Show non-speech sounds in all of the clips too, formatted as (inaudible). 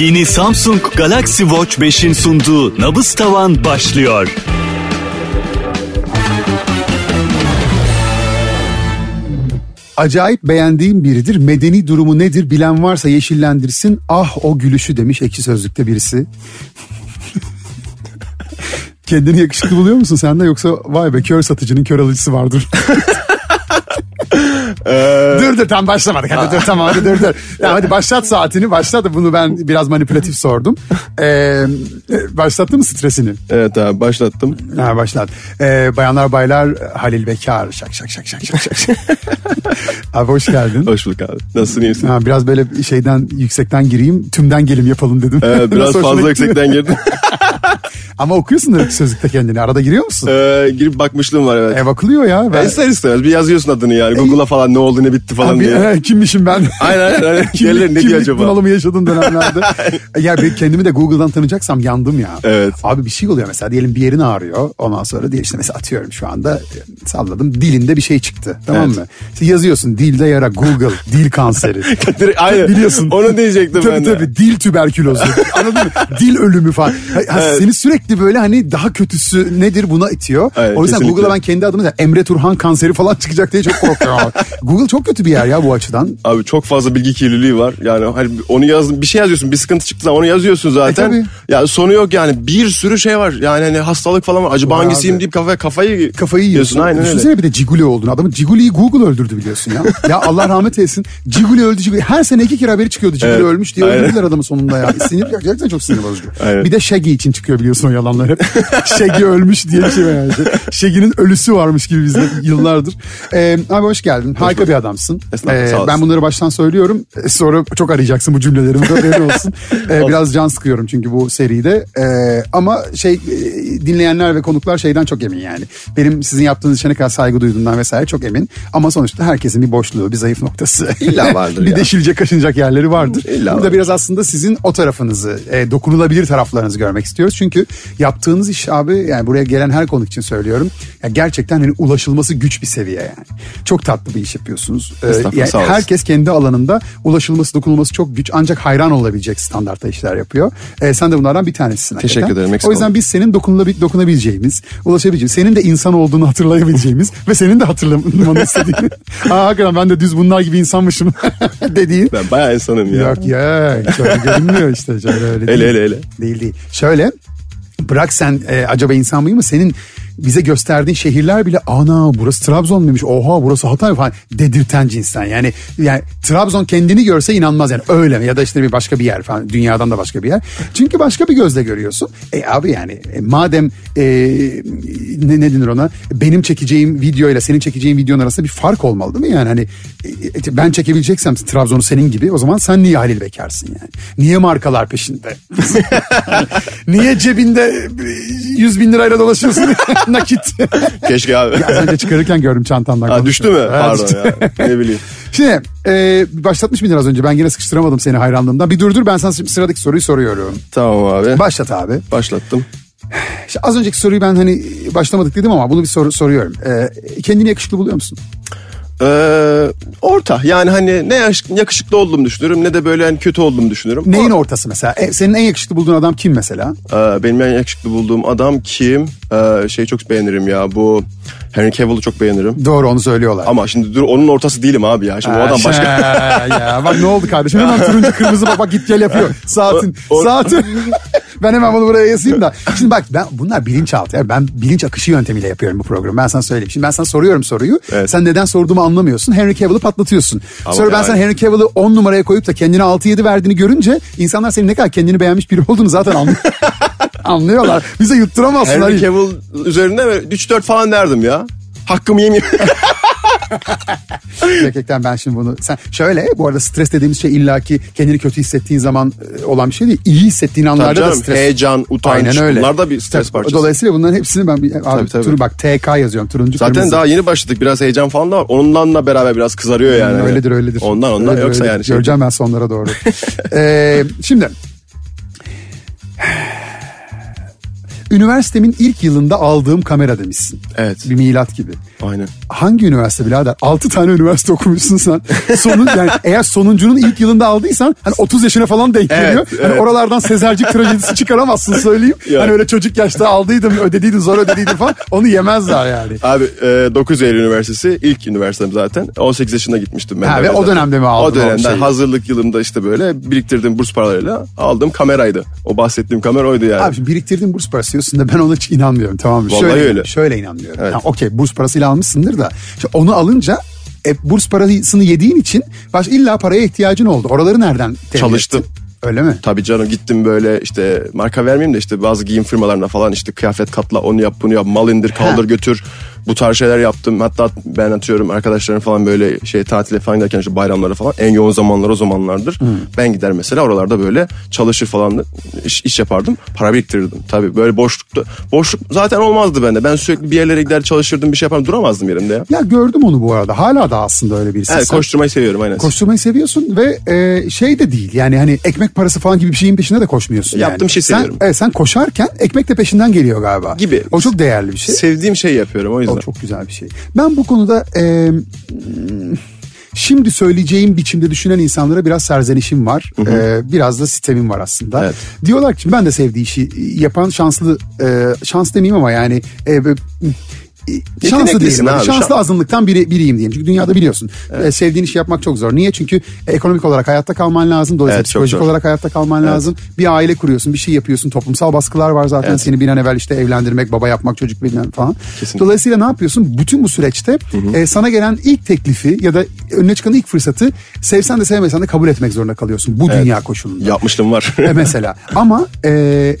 Yeni Samsung Galaxy Watch 5'in sunduğu Nabız Tavan başlıyor. Acayip beğendiğim biridir. Medeni durumu nedir bilen varsa yeşillendirsin. Ah o gülüşü demiş ekşi sözlükte birisi. (laughs) Kendini yakışıklı buluyor musun sen de yoksa vay be kör satıcının kör alıcısı vardır. (laughs) dur dur tam başlamadık hadi dur tamam hadi dur dur. Ya, hadi başlat saatini başlat bunu ben biraz manipülatif sordum. Ee, başlattın mı stresini? Evet abi başlattım. Ha, başlat. Ee, bayanlar baylar Halil Bekar şak şak şak şak şak şak. (laughs) abi hoş geldin. Hoş bulduk abi. Nasılsın iyi misin? Ha, biraz böyle şeyden yüksekten gireyim tümden gelim yapalım dedim. Evet biraz fazla yüksekten girdim. (laughs) Ama okuyorsun da sözlükte kendini arada giriyor musun? ee, girip bakmışlığım var evet. E bakılıyor ya. Ben Ben, ister istemez bir yazıyorsun adını yani Google'a falan ne oldu ne bitti falan Abi, diye. e, kimmişim ben? Aynen aynen. aynen. (laughs) Diğerleri ne diyor kimlik acaba? bunalımı yaşadığım dönemlerde. (laughs) ya ben kendimi de Google'dan tanıyacaksam yandım ya. Evet. Abi bir şey oluyor mesela diyelim bir yerin ağrıyor. Ondan sonra diye işte mesela atıyorum şu anda e, salladım dilinde bir şey çıktı. Tamam Evet. mı? İşte yazıyorsun dilde yara Google (laughs) dil kanseri. Aynen. Biliyorsun. Onu diyecektim tabii ben de. tabii dil tüberkülozu. Anladın mı? Dil ölümü falan. Ha, Evet. Seni sürekli böyle hani daha kötüsü nedir buna itiyor. Evet, o yüzden kesinlikle. Google'a ben kendi adımı Emre Turhan kanseri falan (laughs) çıkacak diye çok korkuyorum. (laughs) Google çok kötü bir yer ya bu açıdan. Abi çok fazla bilgi kirliliği var. Yani hani onu yaz bir şey yazıyorsun bir sıkıntı çıktı zaman onu yazıyorsun zaten. E, tabii. ya sonu yok yani bir sürü şey var. Yani hani hastalık falan var. Acaba Var hangisiyim abi. deyip kafaya kafayı Kafayı yiyorsun. Aynen öyle. Düşünsene bir de Ciguli olduğunu. Adamın Ciguli'yi Google öldürdü biliyorsun ya. ya Allah rahmet eylesin. Ciguli öldü Ciguli. Her sene iki kere haberi çıkıyordu. Ciguli Evet, ölmüş diye aynen. öldürdüler adamı sonunda ya. Sinir, (laughs) gerçekten çok sinir bozucu. Aynen. Bir de Shaggy için çıkıyor biliyorsun o yalanlar hep. (laughs) Shaggy ölmüş diye bir şey var yani. Shaggy'nin ölüsü varmış gibi bizde yıllardır. Ee, abi hoş geldin. Harika bir adamsın. Ee, sağ ben bunları baştan söylüyorum. Ee, Sonra çok arayacaksın bu cümlelerimi. Haberin olsun. Ee, biraz can sıkıyorum çünkü bu seride. Ee, ama şey e, dinleyenler ve konuklar şeyden çok emin yani. Benim sizin yaptığınız işe ne kadar saygı duyduğumdan vesaire çok emin. Ama sonuçta herkesin bir boşluğu, bir zayıf noktası. (laughs) İlla (laughs) vardır bir ya. deşilecek, kaşınacak yerleri vardır. İlla Burada vardır. biraz aslında sizin o tarafınızı, e, dokunulabilir taraflarınızı görmek istiyoruz. Çünkü yaptığınız iş abi yani buraya gelen her konuk için söylüyorum. Ya gerçekten hani ulaşılması güç bir seviye yani. Çok tatlı bir iş yapıyorsunuz. Ee, yani herkes kendi alanında ulaşılması, dokunulması çok güç. Ancak hayran olabilecek standartta işler yapıyor. Ee, sen de bunlardan bir tanesisin. Teşekkür hakikaten. ederim, O yüzden biz senin dokunulabil- dokunabileceğimiz, ulaşabileceğimiz, senin de insan olduğunu hatırlayabileceğimiz ve senin de hatırlamanı istediğin. (laughs) Aa, hakikaten ben de düz bunlar gibi insanmışım (laughs) dediğin. Ben bayağı insanım ya. Yok ya hiç öyle görünmüyor işte. Şöyle öyle değil. Ele, ele, ele. Değil değil. Şöyle bırak sen e, acaba insan mıyım? Mı senin bize gösterdiğin şehirler bile ana burası Trabzon muymuş? Oha burası Hatay falan dedirten cinsten yani yani Trabzon kendini görse inanmaz yani. Öyle ya da işte bir başka bir yer falan. Dünyadan da başka bir yer. Çünkü başka bir gözle görüyorsun. E abi yani e, madem e, ne, ne denir ona? Benim çekeceğim videoyla senin çekeceğin videonun arasında bir fark olmalı değil mi? Yani hani e, ben çekebileceksem Trabzon'u senin gibi o zaman sen niye Halil Bekar'sın yani? Niye markalar peşinde? (laughs) Niye cebinde 100 bin lirayla dolaşıyorsun (laughs) nakit (laughs) Keşke abi. Az önce çıkarırken gördüm çantandan. Ha, düştü mü? Evet, Pardon düştü. ya. Ne bileyim. (laughs) Şimdi e, başlatmış mıydın az önce? Ben yine sıkıştıramadım seni hayranlığımdan. Bir dur dur ben sana şimdi sıradaki soruyu soruyorum. Tamam abi. Başlat abi. Başlattım. İşte az önceki soruyu ben hani başlamadık dedim ama bunu bir soru soruyorum. E, kendini yakışıklı buluyor musun? Ee, orta yani hani ne yakışıklı olduğumu düşünüyorum ne de böyle hani kötü olduğumu düşünüyorum. Neyin Orta. ortası mesela? E, senin en yakışıklı bulduğun adam kim mesela? Ee, benim en yakışıklı bulduğum adam kim? Ee, şey çok beğenirim ya bu Henry Cavill'ı çok beğenirim. Doğru onu söylüyorlar. Ama şimdi dur onun ortası değilim abi ya. Şimdi o adam Ha, başka. ya bak ne oldu kardeşim hemen turuncu kırmızı bak, bak git gel yapıyor. Saatin O- o- saatin. (laughs) ben hemen bunu buraya yazayım da. Şimdi bak ben bunlar bilinçaltı. Ya. Ben bilinç akışı yöntemiyle yapıyorum bu programı. Ben sana söyleyeyim. Şimdi ben sana soruyorum soruyu. Evet. Sen neden sorduğumu anlamıyorsun. Henry Cavill'ı patlatıyorsun. Ama Sonra ben yani- sana Henry Cavill'ı 10 numaraya koyup da kendine 6-7 verdiğini görünce insanlar senin ne kadar kendini beğenmiş biri olduğunu zaten anlıyor. (laughs) anlıyorlar. Bize yutturamazsın. Henry. Cavill üzerinde 3-4 falan derdim ya. Hakkımı yemeyeyim. (laughs) Gerçekten ben şimdi bunu sen şöyle bu arada stres dediğimiz şey illaki kendini kötü hissettiğin zaman e, olan bir şey değil. İyi hissettiğin anlarda da canım, stres. heyecan, utanç Aynen öyle. bunlar da bir stres Tabii, parçası. Dolayısıyla bunların hepsini ben bir- abi Tabii, tabii. turu bak TK yazıyorum turuncu Zaten kırmızı. daha yeni başladık. Biraz heyecan falan da var. Ondanla beraber biraz kızarıyor yani. öyledir öyledir. Ondan ondan Öyledir, yoksa öyledir. yani şey. Göreceğim ben sonlara doğru. (laughs) ee, şimdi Üniversitemin ilk yılında aldığım kamera demişsin. Evet. Bir milat gibi. Aynen. Hangi üniversite birader? 6 tane üniversite okumuşsun sen. Sonun, yani eğer sonuncunun ilk yılında aldıysan hani 30 yaşına falan denk Evet, geliyor. Hani evet. oralardan Sezercik trajedisi çıkaramazsın söyleyeyim. Ya. Hani öyle çocuk yaşta aldıydım ödediydin zor ödediydin falan. Onu yemezler yani. Abi e, 9 Eylül Üniversitesi ilk üniversitem zaten. 18 yaşında gitmiştim ben. Ha, ve o dönemde mi aldın O o dönemde şeyi? hazırlık yılımda işte böyle biriktirdiğim burs paralarıyla aldığım kameraydı. O bahsettiğim kamera oydu yani. Abi şimdi biriktirdiğin burs parası diyorsun da ben ona hiç inanmıyorum tamam mı? Vallahi şöyle, öyle. Şöyle inanmıyorum. Evet. Yani Okey burs parasıyla almışsındır da işte onu alınca e, burs parasını yediğin için baş illa paraya ihtiyacın oldu. Oraları nereden temin Çalıştım. ettin? Öyle mi? Tabii canım gittim böyle işte marka vermeyeyim de işte bazı giyim firmalarına falan işte kıyafet katla onu yap bunu yap mal indir kaldır Ha. götür. Bu tarz şeyler yaptım. Hatta ben atıyorum arkadaşlarım falan böyle şey tatile falan giderken işte bayramlara falan en yoğun zamanlar o zamanlardır. Ben gider mesela oralarda böyle çalışır falan iş, iş yapardım. Para biriktirirdim. Tabii böyle boşlukta boşluk zaten olmazdı bende. Ben sürekli bir yerlere gider çalışırdım bir şey yapardım duramazdım yerimde ya. Ya gördüm onu bu arada. Hala da aslında öyle birisi. Evet Sen koşturmayı seviyorum aynen. Koşturmayı seviyorsun ve e, şey de değil yani hani ekmek parası falan gibi bir şeyin peşinde de koşmuyorsun yani. Yaptığım şeyi sen, seviyorum. Evet sen koşarken ekmek de peşinden geliyor galiba. Gibi. O çok değerli bir şey. Sevdiğim şeyi yapıyorum o yüzden. O çok güzel bir şey. Ben bu konuda e, şimdi söyleyeceğim biçimde düşünen insanlara biraz serzenişim var. E, biraz da sitemim var aslında. Evet. Diyorlar ki ben de sevdiği işi yapan şanslı e, şans demeyeyim ama yani e, şanslı değilim. abi, Şanslı şans- azınlıktan biri, biriyim diyeyim. Çünkü dünyada biliyorsun e, sevdiğin işi yapmak çok zor. Niye? Çünkü ekonomik olarak hayatta kalman lazım. Dolayısıyla Evet, psikolojik olarak hayatta kalman lazım. Bir aile kuruyorsun, bir şey yapıyorsun. Toplumsal baskılar var zaten. Evet. Seni bir an evvel işte evlendirmek, baba yapmak, çocuk bilmem falan. Kesinlikle. Dolayısıyla ne yapıyorsun? Bütün bu süreçte e, sana gelen ilk teklifi ya da önüne çıkan ilk fırsatı sevsen de sevmesen de kabul etmek zorunda kalıyorsun. Bu dünya koşulunda. Yapmışlığım var. E, mesela ama e,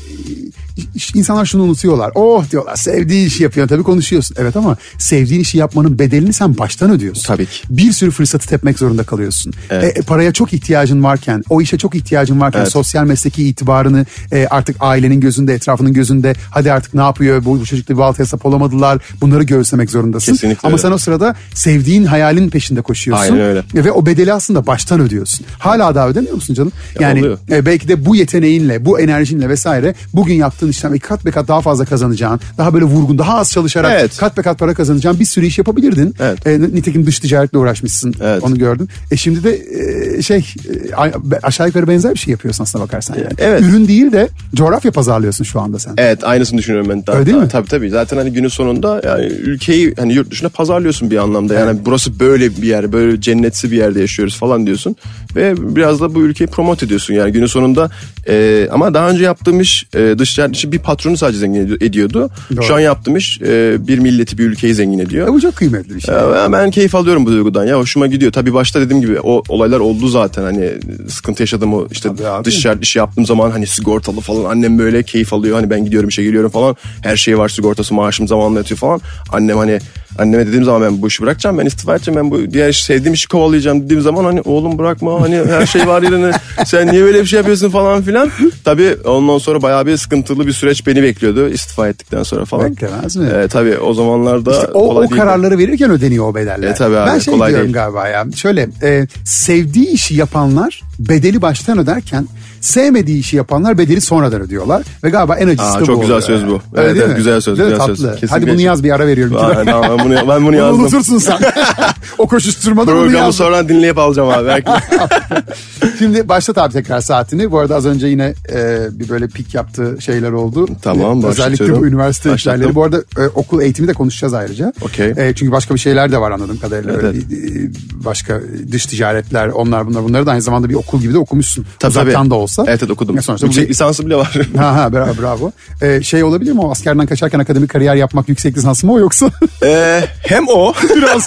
insanlar şunu unutuyorlar. Oh diyorlar sevdiği işi yapıyor. Tabii konuşuyorsun. Evet ama sevdiğin işi yapmanın bedelini sen baştan ödüyorsun. Tabii ki. Bir sürü fırsatı tepmek zorunda kalıyorsun. Evet. E, e, paraya çok ihtiyacın varken, o işe çok ihtiyacın varken Evet. sosyal mesleki itibarını e, artık ailenin gözünde, etrafının gözünde hadi artık ne yapıyor bu, bu çocukla bir baltaya sap olamadılar. Bunları göğüslemek zorundasın. Kesinlikle ama öyle. sen o sırada sevdiğin hayalin peşinde koşuyorsun. Aynen öyle. Ve o bedeli aslında baştan ödüyorsun. Hala daha ödemiyor musun canım? Ya Yani e, belki de bu yeteneğinle, bu enerjinle vesaire bugün yaptığın işten iki kat be kat daha fazla kazanacağın, daha böyle vurgun, daha az çalışarak Evet. kat be kat para kazanacağın bir sürü iş yapabilirdin. Evet. E, nitekim dış ticaretle uğraşmışsın. Evet. Onu gördüm. E şimdi de e, şey e, aşağı yukarı benzer bir şey yapıyorsun aslına bakarsan yani. Evet. Ürün değil de coğrafya pazarlıyorsun şu anda sen. Evet aynısını düşünüyorum ben. Daha, Öyle değil mi? Tabii tabii. Zaten hani günün sonunda yani ülkeyi hani yurt dışına pazarlıyorsun bir anlamda. Yani burası böyle bir yer, böyle cennetsi bir yerde yaşıyoruz falan diyorsun. Ve biraz da bu ülkeyi promote ediyorsun. Yani günün sonunda e, ama daha önce yaptığım iş e, dış ticaret bir patronu sadece zengin ed- ediyordu. Doğru. Şu an yaptığım iş e, bir milleti bir ülkeyi zengin ediyor. E, bu çok kıymetli bir şey. Ya ben keyif alıyorum bu duygudan ya hoşuma gidiyor. Tabii başta dediğim gibi o olaylar oldu zaten hani sıkıntı yaşadım o işte Tabii abi. dış ticaret işi yaptığım zaman hani sigortalı falan annem böyle keyif alıyor. Hani ben gidiyorum işe geliyorum falan her şey var sigortası maaşım zamanla yatıyor falan. Annem hani anneme dediğim zaman ben bu işi bırakacağım ben istifa edeceğim ben bu diğer sevdiğim işi kovalayacağım dediğim zaman hani oğlum bırakma hani her şey var yerine sen niye böyle bir şey yapıyorsun falan filan. Tabii ondan sonra bayağı bir sıkıntılı bir süreç beni bekliyordu istifa ettikten sonra falan. Beklemez mi? Ee, tabii o zamanlarda İşte o, kolay o değildi. kararları verirken ödeniyor o bedeller. E, tabii abi, ben şey kolay diyorum değil. galiba ya. Şöyle e, sevdiği işi yapanlar bedeli baştan öderken sevmediği işi yapanlar bedeli sonradan ödüyorlar. Ve galiba en acısı Aa, da çok bu güzel oluyor söz yani. bu. Öyle Evet, evet, mi? güzel söz, güzel söz. Tatlı. Kesinlikle. Hadi bunu yaz bir ara veriyorum. Aa, tamam, ben bunu, ben bunu Bunu yazdım. unutursun sen. (laughs) o koşuşturmada bunu Programı yaz. sonra dinleyip alacağım abi. Belki. (laughs) Şimdi başlat abi tekrar saatini. Bu arada az önce yine e, bir böyle pik yaptığı şeyler oldu. Tamam, E, Özellikle başlatıyorum. bu üniversite işlerleri. Bu arada e, okul eğitimi de konuşacağız ayrıca. Okey. E, çünkü başka bir şeyler de var anladığım kadarıyla. Evet, Öyle bir, e, başka dış ticaretler onlar bunlar. Bunları da aynı zamanda bir okul gibi de okumuşsun. Tabii, Uzaktan tabii. da olsa. Evet evet okudum. Ya sonuçta bu Yüksek bir- lisansı bile var. Ha ha bravo. bravo. E, şey olabilir mi o askerden kaçarken akademik kariyer yapmak yüksek lisans mı o yoksa? Ee, hem o (laughs) Biraz.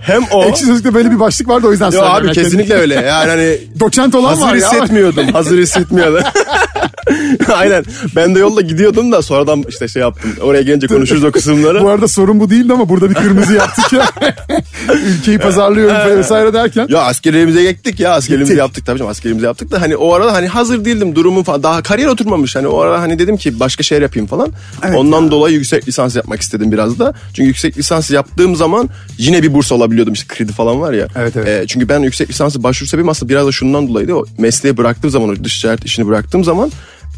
hem o. Ekşi Sözlük'te böyle bir başlık vardı o yüzden Yo abi kesinlikle öyle. Yani hani (laughs) Doçent olan hazır var ya. hissetmiyordum. Hazır hissetmiyordum. (laughs) Aynen. Ben de yolda gidiyordum da sonradan işte şey yaptım. Oraya gelince konuşuruz o kısımları. Bu arada sorun bu değildi ama burada bir kırmızı yaptık ya. Ülkeyi pazarlıyorum vesaire derken. Ya askerliğimize gittik ya askerliğimizi Gittik. yaptık tabii canım askerliğimizi yaptık da hani o arada hani hazır değildim durumum falan daha kariyer oturmamış hani o ara hani dedim ki başka şeyler yapayım falan. Evet Ondan dolayı yüksek lisans yapmak istedim biraz da. Çünkü yüksek lisans yaptığım zaman yine bir burs alabiliyordum işte kredi falan var ya. Evet, evet. Ee, çünkü ben yüksek lisansı başvuru sebebim aslında biraz da şundan dolayıydı. O mesleği bıraktığım zaman o dış ticaret işini bıraktığım zaman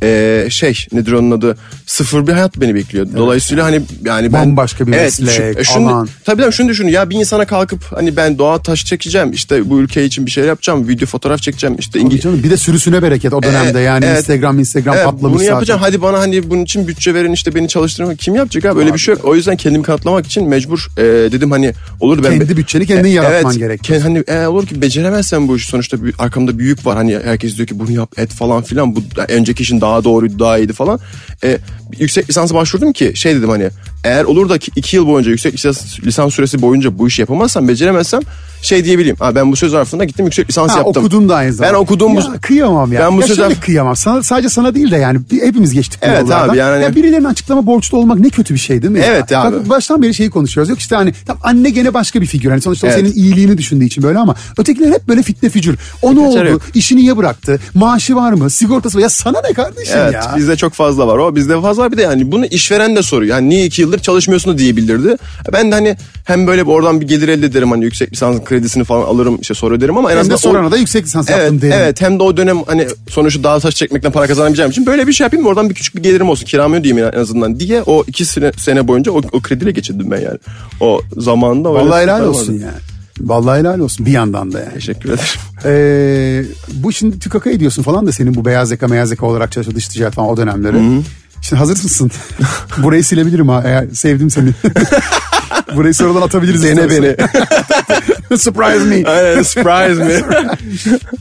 e, şey nedir onun adı sıfır bir hayat beni bekliyor. Dolayısıyla hani yani ben Bambaşka bir meslek, şunu, alan. Tabii tabii şunu düşün ya bir insana kalkıp hani ben doğa taş çekeceğim işte bu ülke için bir şeyler yapacağım video fotoğraf çekeceğim işte İngiliz canım, bir de sürüsüne bereket o dönemde Evet, yani evet. Instagram Instagram Evet, patlamış bunu yapacağım. zaten. Hadi bana hani bunun için bütçe verin işte beni çalıştırın. Kim yapacak abi? Öyle bir şey yok. O yüzden kendimi kanıtlamak için mecbur e, dedim hani olur ben Kendi bütçeni kendin E, yaratman evet, gerek. ke- hani e, olur ki beceremezsen bu işi sonuçta bir, arkamda büyük var. Hani herkes diyor ki bunu yap et falan filan. Bu önceki işin daha doğruydu daha iyiydi falan. E, yüksek lisansa başvurdum ki şey dedim hani eğer olur da ki iki yıl boyunca yüksek lisans, lisans süresi boyunca bu işi yapamazsam beceremezsem şey diyebileyim. Ha, ben bu söz zarfında gittim yüksek lisans Ha, yaptım. okudun da aynı zamanda. Ben okudum bu- Ya, kıyamam ya. Ben bu ya sözler- şöyle kıyamam. Sana, sadece sana değil de yani hepimiz geçtik Evet yollardan. abi, yani- Ya birilerine açıklama borçlu olmak ne kötü bir şey değil mi? Evet ya? abi. Bak, baştan beri şeyi konuşuyoruz. Yok işte hani tam anne gene başka bir figür. Hani sonuçta o Evet. senin iyiliğini düşündüğü için böyle ama ötekiler hep böyle fitne fücür. O ne oldu? yok. İşini niye bıraktı? Maaşı var mı? Sigortası var? Ya sana ne kardeşim Evet ya? bizde çok fazla var o bizde fazla var bir de yani bunu işveren de soruyor. Yani niye iki yıldır çalışmıyorsun diyebilirdi. Ben de hani hem böyle bir oradan bir gelir elde ederim hani yüksek lisansın kredisini falan alırım işte soru öderim ama en Hem de azından o- da yüksek lisans Evet, yaptım derim. evet hem de o dönem hani sonuçta dağ taş çekmekten para kazanabileceğim için böyle bir şey yapayım oradan bir küçük bir gelirim olsun kiramı ödeyeyim en azından diye o iki sene, sene boyunca o, o krediyle geçirdim ben yani. O öyle Vallahi helal olsun vardı. yani. Vallahi helal olsun bir yandan da yani. Teşekkür ederim. Ee, bu şimdi tükaka ediyorsun falan da senin bu beyaz yaka beyaz yaka olarak çalışan dış ticaret falan o dönemleri. Şimdi hazır mısın? (laughs) Burayı silebilirim ha eğer sevdim seni. (laughs) (laughs) Burayı sonradan atabiliriz. Dene beni. (laughs) Surprise me. Aynen surprise me. (laughs)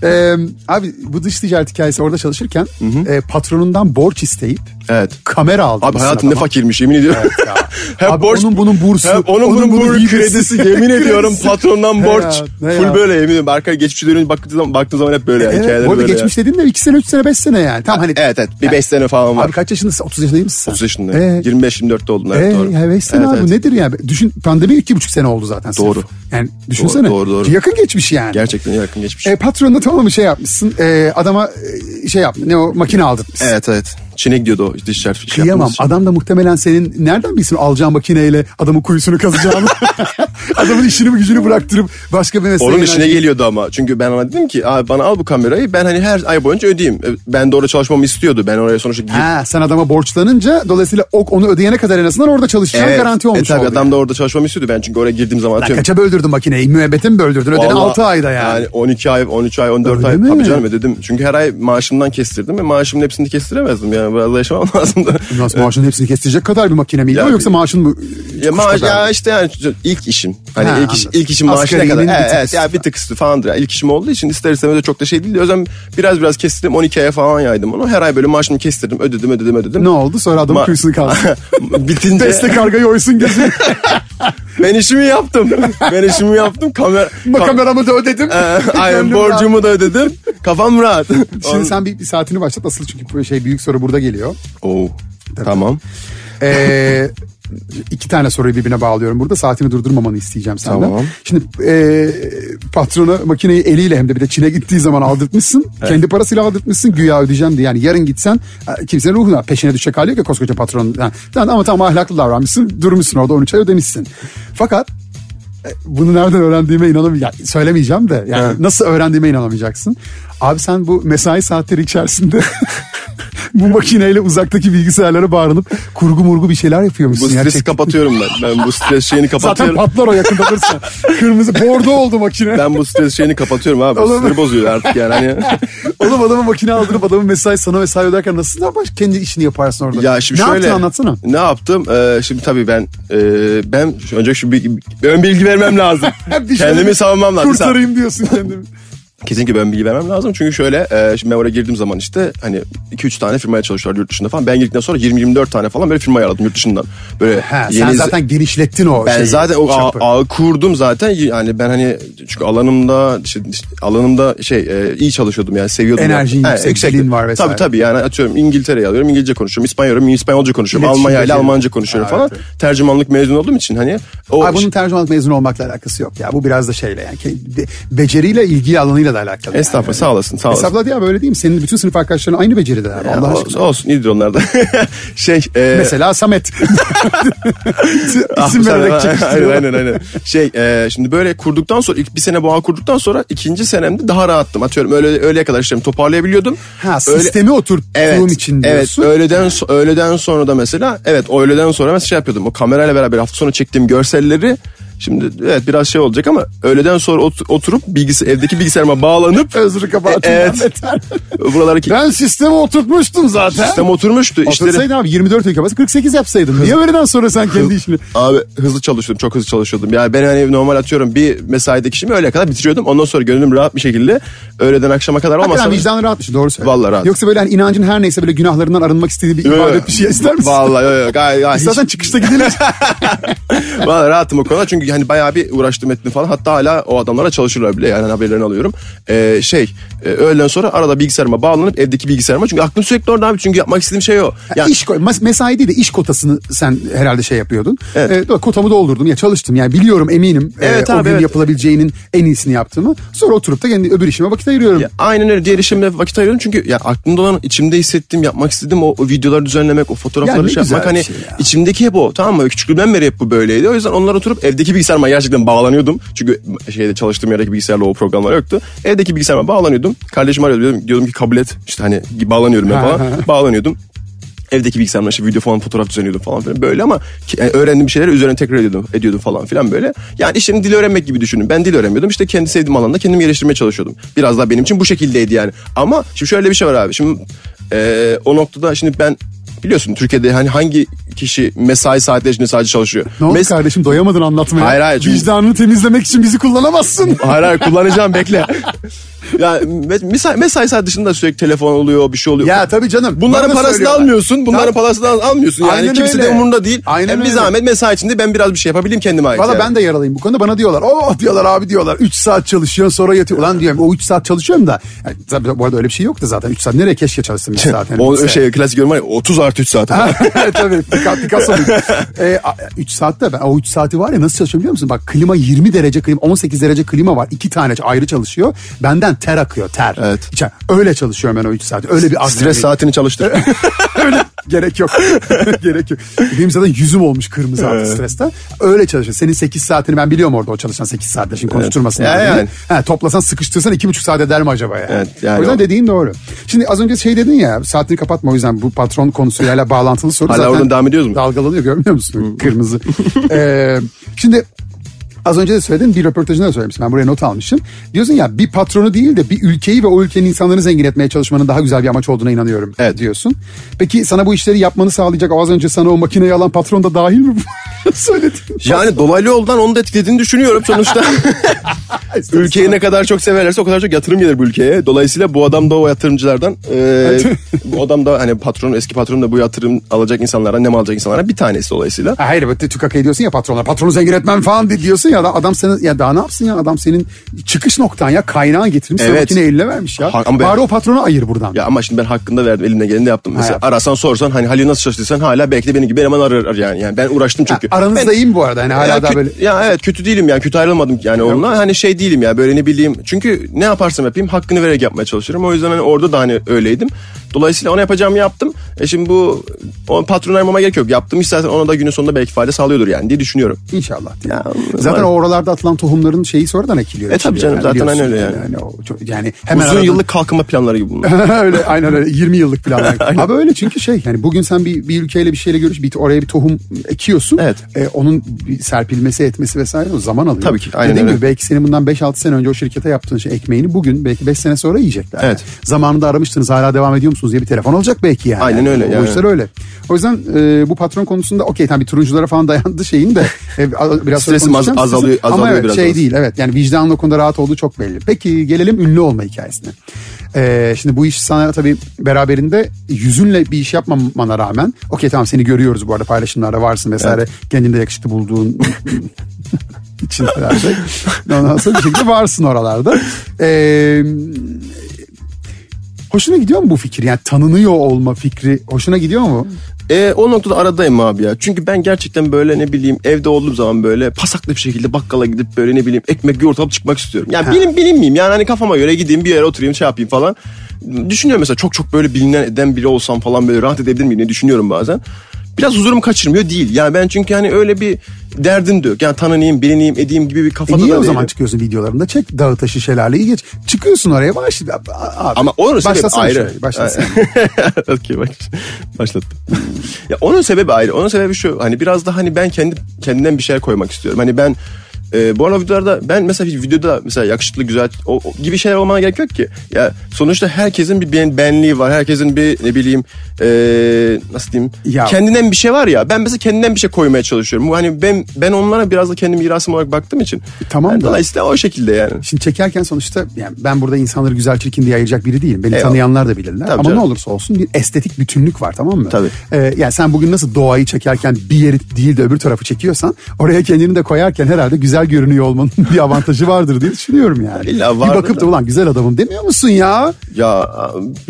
Ee, abi bu dış ticaret hikayesi orada çalışırken e, patronundan borç isteyip evet. kamera aldı. Abi hayatım ne fakirmiş yemin ediyorum. ya. Hep Abi onun bunun bursu, Hep onun, onun bunun, bunun hibrisi. kredisi yemin ediyorum patrondan borç. ya, Full ya? böyle yemin ediyorum. Arkaya geçmişe dönünce baktığın zaman, baktığın zaman hep böyle yani. Evet, hikayeleri bu arada geçmiş yani. dedin de 2 sene 3 sene 5 sene yani. Tamam hani. Evet evet bir 5 sene falan var. Abi kaç yaşındasın? 30 yaşında değil misin sen? 30 yaşındayım. Ee, 25-24'te oldun Ee, evet doğru. ya beş sene Evet, abi evet. nedir yani? Düşün pandemi iki buçuk sene oldu zaten. sırf. Doğru. Yani düşünsene. Doğru, doğru, doğru. Yakın geçmiş yani. Gerçekten yakın geçmiş. E, patronla tamam mı şey yapmışsın. E, adama e, şey yaptın. Ne o makine aldırtmışsın. Evet evet. Çin'e gidiyordu o şerf iş Kıyamam. Adam da muhtemelen senin nereden bilsin alacağın makineyle adamın kuyusunu kazacağını. (laughs) adamın işini gücünü bıraktırıp başka bir mesleğe Onun işine yöneltecek. geliyordu ama. Çünkü ben ona dedim ki abi bana al bu kamerayı ben hani her ay boyunca ödeyeyim. E, Ben de orada çalışmamı istiyordu. Ben oraya sonuçta gir- Ha, sen adama borçlanınca dolayısıyla o, onu ödeyene kadar en azından orada çalışacağın garanti olmuş e, oldu. adam da orada çalışmamı istiyordu. Ben çünkü oraya girdiğim zaman atıyorum. kaça böldürdün makineyi? Müebbete mi böldürdün? Ödedin Vallahi 6 ayda yani. Yani 12 ay, 13 ay, 14 Öyle ay. mi? Tabii canım ödedim. Çünkü her ay maaşımdan kestirdim ve maaşımın hepsini kestiremezdim. Yani biraz da yaşamam (laughs) lazımdı. Nasıl maaşın hepsini kestirecek kadar bir makine miydi Ya yoksa maaşın mı? Ya maaş ya işte yani ilk işim. Hani Ha, ilk, iş, ilk işim maaşı ne kadar? Evet, evet üstü. ya bir tık üstü falandır. Yani ilk işim olduğu için ister istemez de çok da şey değildi. O yüzden biraz biraz kestirdim 12 aya falan yaydım onu. Her ay böyle maaşımı kestirdim ödedim ödedim ödedim. Ne oldu? Sonra adamın Ma- kuyusunu (laughs) kaldı. Bitince Destek kargayı oysun gözünü. (laughs) ben işimi yaptım. ben işimi yaptım. Kamer Kameramı da ödedim. Ee, aynen borcumu da ödedim. Kafam rahat. Şimdi (laughs) sen bir, bir saatini başlat. Asıl çünkü bu şey büyük soru burada geliyor. Oo, tamam. Ee, iki tane soruyu birbirine bağlıyorum burada. Saatini durdurmamanı isteyeceğim senden. Tamam. Şimdi e, patrona makineyi eliyle hem de bir de Çin'e gittiği zaman aldırtmışsın. Kendi parasıyla aldırtmışsın. Güya ödeyeceğim diye. Yani yarın gitsen e, kimsenin ruhuna peşine düşecek hali yok ya koskoca patronun. Yani, ama tamam ahlaklı davranmışsın. Durmuşsun orada 13 ay ödemişsin. Fakat e, bunu nereden öğrendiğime inanamayacağım. Yani söylemeyeceğim de yani Evet. nasıl öğrendiğime inanamayacaksın. Abi sen bu mesai saatleri içerisinde (laughs) bu makineyle uzaktaki bilgisayarlara bağlanıp kurgu murgu bir şeyler yapıyormuşsun. Bu stresi gerçekten. kapatıyorum ben. Ben bu stres şeyini Zaten kapatıyorum. patlar o yakında dursa. Kırmızı bordo oldu makine. ben bu stres şeyini kapatıyorum abi. Oğlum. Sinir bozuyor artık yani. Hani... (laughs) Oğlum adama makine aldırıp adamın mesai sana mesai öderken nasıl ne baş kendi işini yaparsın orada? Ya şimdi ne şöyle. yaptın anlatsana. Ne yaptım? Ee, şimdi tabii ben e, ben şu- önce şu bir, bir ön bilgi vermem lazım. (laughs) Şöyle Kendimi savunmam lazım. Kurtarayım diyorsun kendimi. Kesinlikle ben bilgi vermem lazım. Çünkü şöyle e, şimdi ben oraya girdiğim zaman işte hani 2-3 tane firmaya çalışıyorlar yurt dışında falan. Ben girdikten sonra 20-24 tane falan böyle firma ayarladım yurt dışından. Böyle Ha, sen yeni- zaten genişlettin o ben şeyi, zaten o çapı. ağ, ağı kurdum zaten yani ben hani çünkü alanımda işte, alanımda şey e, iyi çalışıyordum yani seviyordum. Enerjin yani. yüksek, dilin var vesaire. Tabii tabii yani atıyorum İngiltere'ye alıyorum İngilizce konuşuyorum İspanyolca İspanyolca konuşuyorum İletişim Almanya ile. Almanca konuşuyorum Ha, falan. evet. Tercümanlık mezun olduğum için hani o Ay bunun tercümanlık mezunu olmakla alakası yok ya. Bu biraz da şeyle yani beceriyle ilgili alanıyla becerinle de alakalı. Estağfurullah sağ olasın sağ olasın. Estağfurullah diye abi öyle değil mi? Senin bütün sınıf arkadaşların aynı becerideler. Ya, Allah olsun, aşkına. olsun iyidir onlar da. (laughs) şey e, Mesela Samet. (laughs) Ah, İsim bu vererek çekiştiriyor. (laughs) aynen, aynen. Şey e, şimdi böyle kurduktan sonra ilk bir sene bağ kurduktan sonra ikinci senemde daha rahattım. Atıyorum öyle öğleye kadar işlerimi toparlayabiliyordum. Ha Öyle- sistemi oturttuğum Evet, için evet öğleden, öğleden sonra da mesela evet öğleden sonra mesela şey yapıyordum. O kamerayla beraber hafta sonu çektiğim görselleri şimdi evet biraz şey olacak ama öğleden sonra ot- oturup bilgisi evdeki bilgisayarıma bağlanıp (laughs) Özrü kabahatım. Evet. Yeter. (laughs) buraları ki Ben sistemi oturtmuştum zaten. sistem oturmuştu. İşleri, Otursaydın abi 24 dakika bas 48 yapsaydın. Niye öğleden sonra sen kendi işini? Abi hızlı çalışıyordum çok hızlı çalışıyordum. Yani ben hani normal atıyorum bir mesaideki işimi öğleye kadar bitiriyordum. Ondan sonra gönlüm rahat bir şekilde öğleden akşama kadar olmasa. Hakikaten vicdanı rahatmış doğru söylüyorsun. Vallahi rahat. Yoksa böyle hani inancın her neyse böyle günahlarından arınmak istediği bir ibadet bir şey ister misin? Vallahi yok yok gayet. İstersen hiç- çıkışta gidelim. (laughs) Vallahi rahatım o konuda çünkü hani bayağı bir uğraştım ettim falan. Hatta hala o adamlara çalışırlar bile yani haberlerini alıyorum. Ee, şey e, öğleden sonra arada bilgisayarıma bağlanıp evdeki bilgisayarıma çünkü aklım sürekli orada abi çünkü yapmak istediğim şey o. Yani, iş mesai değil de iş kotasını sen herhalde şey yapıyordun. Evet. Ee, kotamı doldurdum ya çalıştım yani biliyorum eminim Evet e, o abi, gün evet. yapılabileceğinin en iyisini yaptığımı. Sonra oturup da kendi öbür işime vakit ayırıyorum. Ya, aynen öyle diğer işimde vakit ayırıyorum çünkü ya aklımda olan içimde hissettiğim yapmak istediğim o, o videoları düzenlemek o fotoğrafları ne şey yapmak hani şey ya. içimdeki hep o tamam mı küçüklüğümden beri hep bu böyleydi o yüzden onlar oturup evdeki bilgisayarıma gerçekten bağlanıyordum çünkü şeyde çalıştığım yerdeki bilgisayarla o programlar yoktu evdeki bilgisayarıma bağlanıyordum kardeşim arıyordu diyordum, diyordum ki kabul et işte hani bağlanıyorum ben falan (laughs) bağlanıyordum Evdeki bilgisayarımla işte video falan fotoğraf düzenliyordum falan filan böyle ama yani öğrendiğim şeyleri üzerine tekrar ediyordum, ediyordum falan filan böyle. Yani işlerin dil öğrenmek gibi düşünün. Ben dil öğrenmiyordum işte kendi sevdiğim alanda kendimi geliştirmeye çalışıyordum. Biraz daha benim için bu şekildeydi yani. Ama şimdi şöyle bir şey var abi. Şimdi eee, o noktada şimdi ben biliyorsun Türkiye'de hani hangi kişi mesai saatleri içinde sadece çalışıyor. Ne oldu Mes- kardeşim doyamadın anlatmaya. Hayır, hayır, çünkü- Vicdanını temizlemek için bizi kullanamazsın. (laughs) Hayır hayır kullanacağım bekle. (laughs) ya mes- mesai, mesai saat dışında sürekli telefon oluyor bir şey oluyor. ya tabii canım. Bunların da parasını söylüyorlar. almıyorsun. Bunların Tabii. parasını al- almıyorsun. Yani Aynen kimse de öyle. umurunda değil. Aynen Yani bir öyle. zahmet mesai içinde ben biraz bir şey yapabileyim kendime ait. Valla yani. ben de yaralıyım bu konuda bana diyorlar. Oh diyorlar abi diyorlar. 3 saat çalışıyorsun sonra yatıyor. Ulan diyorum o 3 saat çalışıyorum da. Yani, tabii bu arada öyle bir şey yoktu zaten. 3 saat nereye keşke çalışsın 3 saat. Yani (laughs) o şey klasik yorum var ya 30 artı 3 saat. (laughs) Tabii Picasso, Picasso (laughs) 3 saatte ben o 3 saati var ya nasıl çalışıyorum biliyor musun? Bak klima 20 derece klima 18 derece klima var. 2 tane ayrı çalışıyor. Benden ter akıyor ter. Evet. İçer- öyle çalışıyorum ben o 3 saat. Öyle bir Stres saatini çalıştır. (laughs) Öyle (laughs) gerek yok. (laughs) gerek yok. Benim zaten yüzüm olmuş kırmızı artık stresten. Öyle çalışıyor. Senin 8 saatini ben biliyorum orada o çalışan 8 saatte. Şimdi konuşturmasın. Ya yani. Ha, toplasan sıkıştırsan 2,5 saat eder mi acaba yani? Evet, yani o yüzden o- dediğin doğru. Şimdi az önce şey dedin ya saatini kapatma o yüzden bu patron konusuyla bağlantılı soru Hala zaten. oradan devam ediyoruz mu? Dalgalanıyor görmüyor musun? Kırmızı. (laughs) Ee, şimdi Az önce de söyledin bir röportajında da söylemişsin. Ben buraya not almışım. Diyorsun ya bir patronu değil de bir ülkeyi ve o ülkenin insanlarını zengin etmeye çalışmanın daha güzel bir amaç olduğuna inanıyorum Evet. diyorsun. Peki sana bu işleri yapmanı sağlayacak az önce sana o makineyi alan patron da dahil mi? (laughs) Söyledin. yani dolaylı yoldan onu da etkilediğini düşünüyorum sonuçta. (laughs) Ülkeyi ne kadar çok severlerse o kadar çok yatırım gelir bu ülkeye. Dolayısıyla bu adam da o yatırımcılardan e, (laughs) bu adam da hani patron eski patron da bu yatırım alacak insanlardan ne alacak insanlardan bir tanesi dolayısıyla. Ha, Hayır evet tükakayı diyorsun ya patronlar. Patronu zengin etmem falan di- diyorsun ya. Adam senin ya daha ne yapsın ya adam senin çıkış noktan ya kaynağın getirmiş. Evet. makine eline vermiş ya. Ha, ama ben- Bari o patronu ayır buradan. Ya ama şimdi ben hakkında verdim elimde geleni de yaptım. Mesela yap. arasan sorsan hani Halil nasıl çalıştıysan hala belki de benim gibi hemen arar yani. yani ben uğraştım çünkü. Aranızda Ben- iyi mi bu arada? Yani hala ya, daha böyle... ya evet kötü değilim yani kötü ayrılmadım yani onunla. Hani şey değilim ya böyle ne bileyim. Çünkü ne yaparsam yapayım hakkını vererek yapmaya çalışıyorum. O yüzden hani orada da hani öyleydim. Dolayısıyla ona yapacağımı yaptım. E şimdi bu patron aramama gerek yok. Yaptığım iş zaten ona da günün sonunda belki fayda sağlıyordur yani diye düşünüyorum. İnşallah. Ya, zaten var. o oralarda atılan tohumların şeyi sonradan ekiliyor. E, tabii canım, zaten biliyorsun. aynen öyle yani. Yani, o çok- yani hemen Uzun aradan- yıllık kalkınma planları gibi bunlar. (laughs) öyle aynen öyle 20 yıllık planlar. (laughs) Abi öyle çünkü şey yani bugün sen bir, bir ülkeyle bir şeyle görüş bir oraya bir tohum ekiyorsun. Evet. E, onun bir serpilmesi etmesi vesaire o zaman alıyor. Tabii ki, aynen Dediğim öyle. gibi belki senin bundan 5-6 sene önce o şirkete yaptığın şey ekmeğini bugün belki 5 sene sonra yiyecekler. Evet. Zamanında aramıştınız hala devam ediyor musunuz diye bir telefon olacak belki yani. Aynen öyle O yani. işler öyle. O yüzden e, bu patron konusunda okey tabii turunculara falan dayandı şeyin de (laughs) e, biraz Stresim az- konuşacağım. azalıyor- Ama azalıyor evet, biraz şey az. değil evet yani vicdanın o konuda rahat olduğu çok belli. Peki gelelim ünlü olma hikayesine. Ee, şimdi bu iş sana tabii beraberinde yüzünle bir iş yapmamana rağmen okey tamam seni görüyoruz bu arada paylaşımlarda varsın vesaire kendinde yakışıklı bulduğun (laughs) için herhalde. Ondan sonra bir şekilde varsın oralarda. Ee, Hoşuna gidiyor mu bu fikir? Yani tanınıyor olma fikri hoşuna gidiyor mu? E, o noktada aradayım abi ya. Çünkü ben gerçekten böyle ne bileyim evde olduğum zaman böyle pasaklı bir şekilde bakkala gidip böyle ne bileyim ekmek yoğurt alıp çıkmak istiyorum. Yani bilim bilinmeyeyim yani hani kafama göre gideyim bir yere oturayım şey yapayım falan. Düşünüyorum mesela çok çok böyle bilinen eden biri olsam falan böyle rahat edebilir miyim diye düşünüyorum bazen. Biraz huzurum kaçırmıyor değil. Yani ben çünkü hani öyle bir derdim de yok. Yani tanınayım, bilineyim, edeyim gibi bir E kafada niye da o zaman değilim. çıkıyorsun videolarında? Çek dağı taşı şelaleyi geç. Çıkıyorsun oraya baş. Abi, Ama onun sebebi ayrı. şöyle, başlasana. (laughs) Okey baş, başlattım. ya onun sebebi ayrı. Onun sebebi şu hani biraz da hani ben kendi kendimden bir şeyler koymak istiyorum. Hani ben e, bu arada videolarda ben mesela videoda mesela yakışıklı güzel o, o gibi şeyler olmana gerek yok ki. Ya sonuçta herkesin bir ben, benliği var. Herkesin bir ne bileyim e, nasıl diyeyim Ya- kendinden bir şey var ya. Ben mesela kendimden bir şey koymaya çalışıyorum. Bu hani ben ben onlara biraz da kendi mirasım olarak baktığım için. Tamam Yani da- Dolayısıyla o şekilde yani. Şimdi çekerken sonuçta yani ben burada insanları güzel çirkin diye ayıracak biri değilim. Beni Eyvallah. tanıyanlar da bilirler. Tabii Ama canım. ne olursa olsun bir estetik bütünlük var tamam mı? Tabii. Ee, yani sen bugün nasıl doğayı çekerken bir yeri değil de öbür tarafı çekiyorsan oraya kendini de koyarken herhalde güzel görünüyor olmanın (laughs) bir avantajı vardır diye düşünüyorum yani. İlla bir vardır bakıp da ulan güzel adamım demiyor musun ya? Ya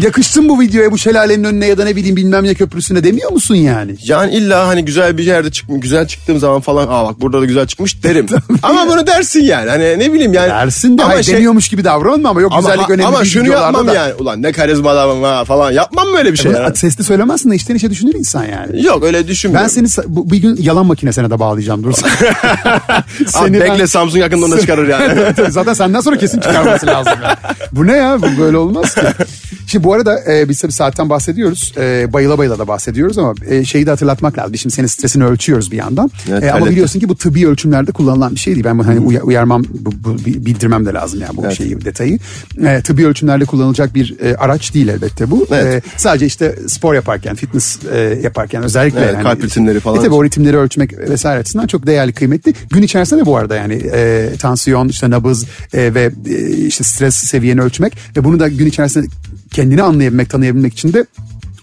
Yakıştın bu videoya bu şelalenin önüne ya da ne bileyim bilmem ne köprüsüne demiyor musun yani? Yani illa hani güzel bir yerde çık güzel çıktığım zaman falan aa bak burada da güzel çıkmış derim. (laughs) ama bunu dersin yani. Hani ne bileyim yani. Dersin de ama hayır, şey- demiyormuş gibi davranma ama yok ama, güzellik önemli ama şunu yapmam da. yani. Ulan ne karizma adamım ha falan. Yapmam böyle bir şey. Bunu yani. Sesli söylemezsin de içten içe düşünür insan yani. Yok öyle Ben düşünmüyorum. seni sa- bu, bir gün yalan makinesine de bağlayacağım dur. (laughs) Abi ben- bekle Samsung yakında onu çıkarır yani. (laughs) Zaten senden sonra kesin çıkarması (laughs) lazım. ya. Bu ne ya? Bu böyle olmaz ki. Şimdi bu arada e, biz tabii saatten bahsediyoruz. E, bayıla bayıla da bahsediyoruz ama e, şeyi de hatırlatmak lazım. Şimdi senin stresini ölçüyoruz bir yandan. Evet, E, ama biliyorsun ki bu tıbbi ölçümlerde kullanılan bir şey değil. Ben hani uya- uyarmam, bu, bu- bi- bildirmem de lazım yani bu Evet. şeyi, detayı. E, tıbbi ölçümlerde kullanılacak bir e, araç değil elbette bu. Evet. E, sadece işte spor yaparken, fitness e, yaparken özellikle. Evet, kalp ritimleri falan. E, tabii o ritimleri ölçmek vesaire açısından çok değerli, kıymetli. Gün içerisinde de bu arada yani e, tansiyon, işte nabız e, ve e, işte stres seviyeni ölçmek ve bunu da gün içerisinde kendini anlayabilmek, tanıyabilmek için de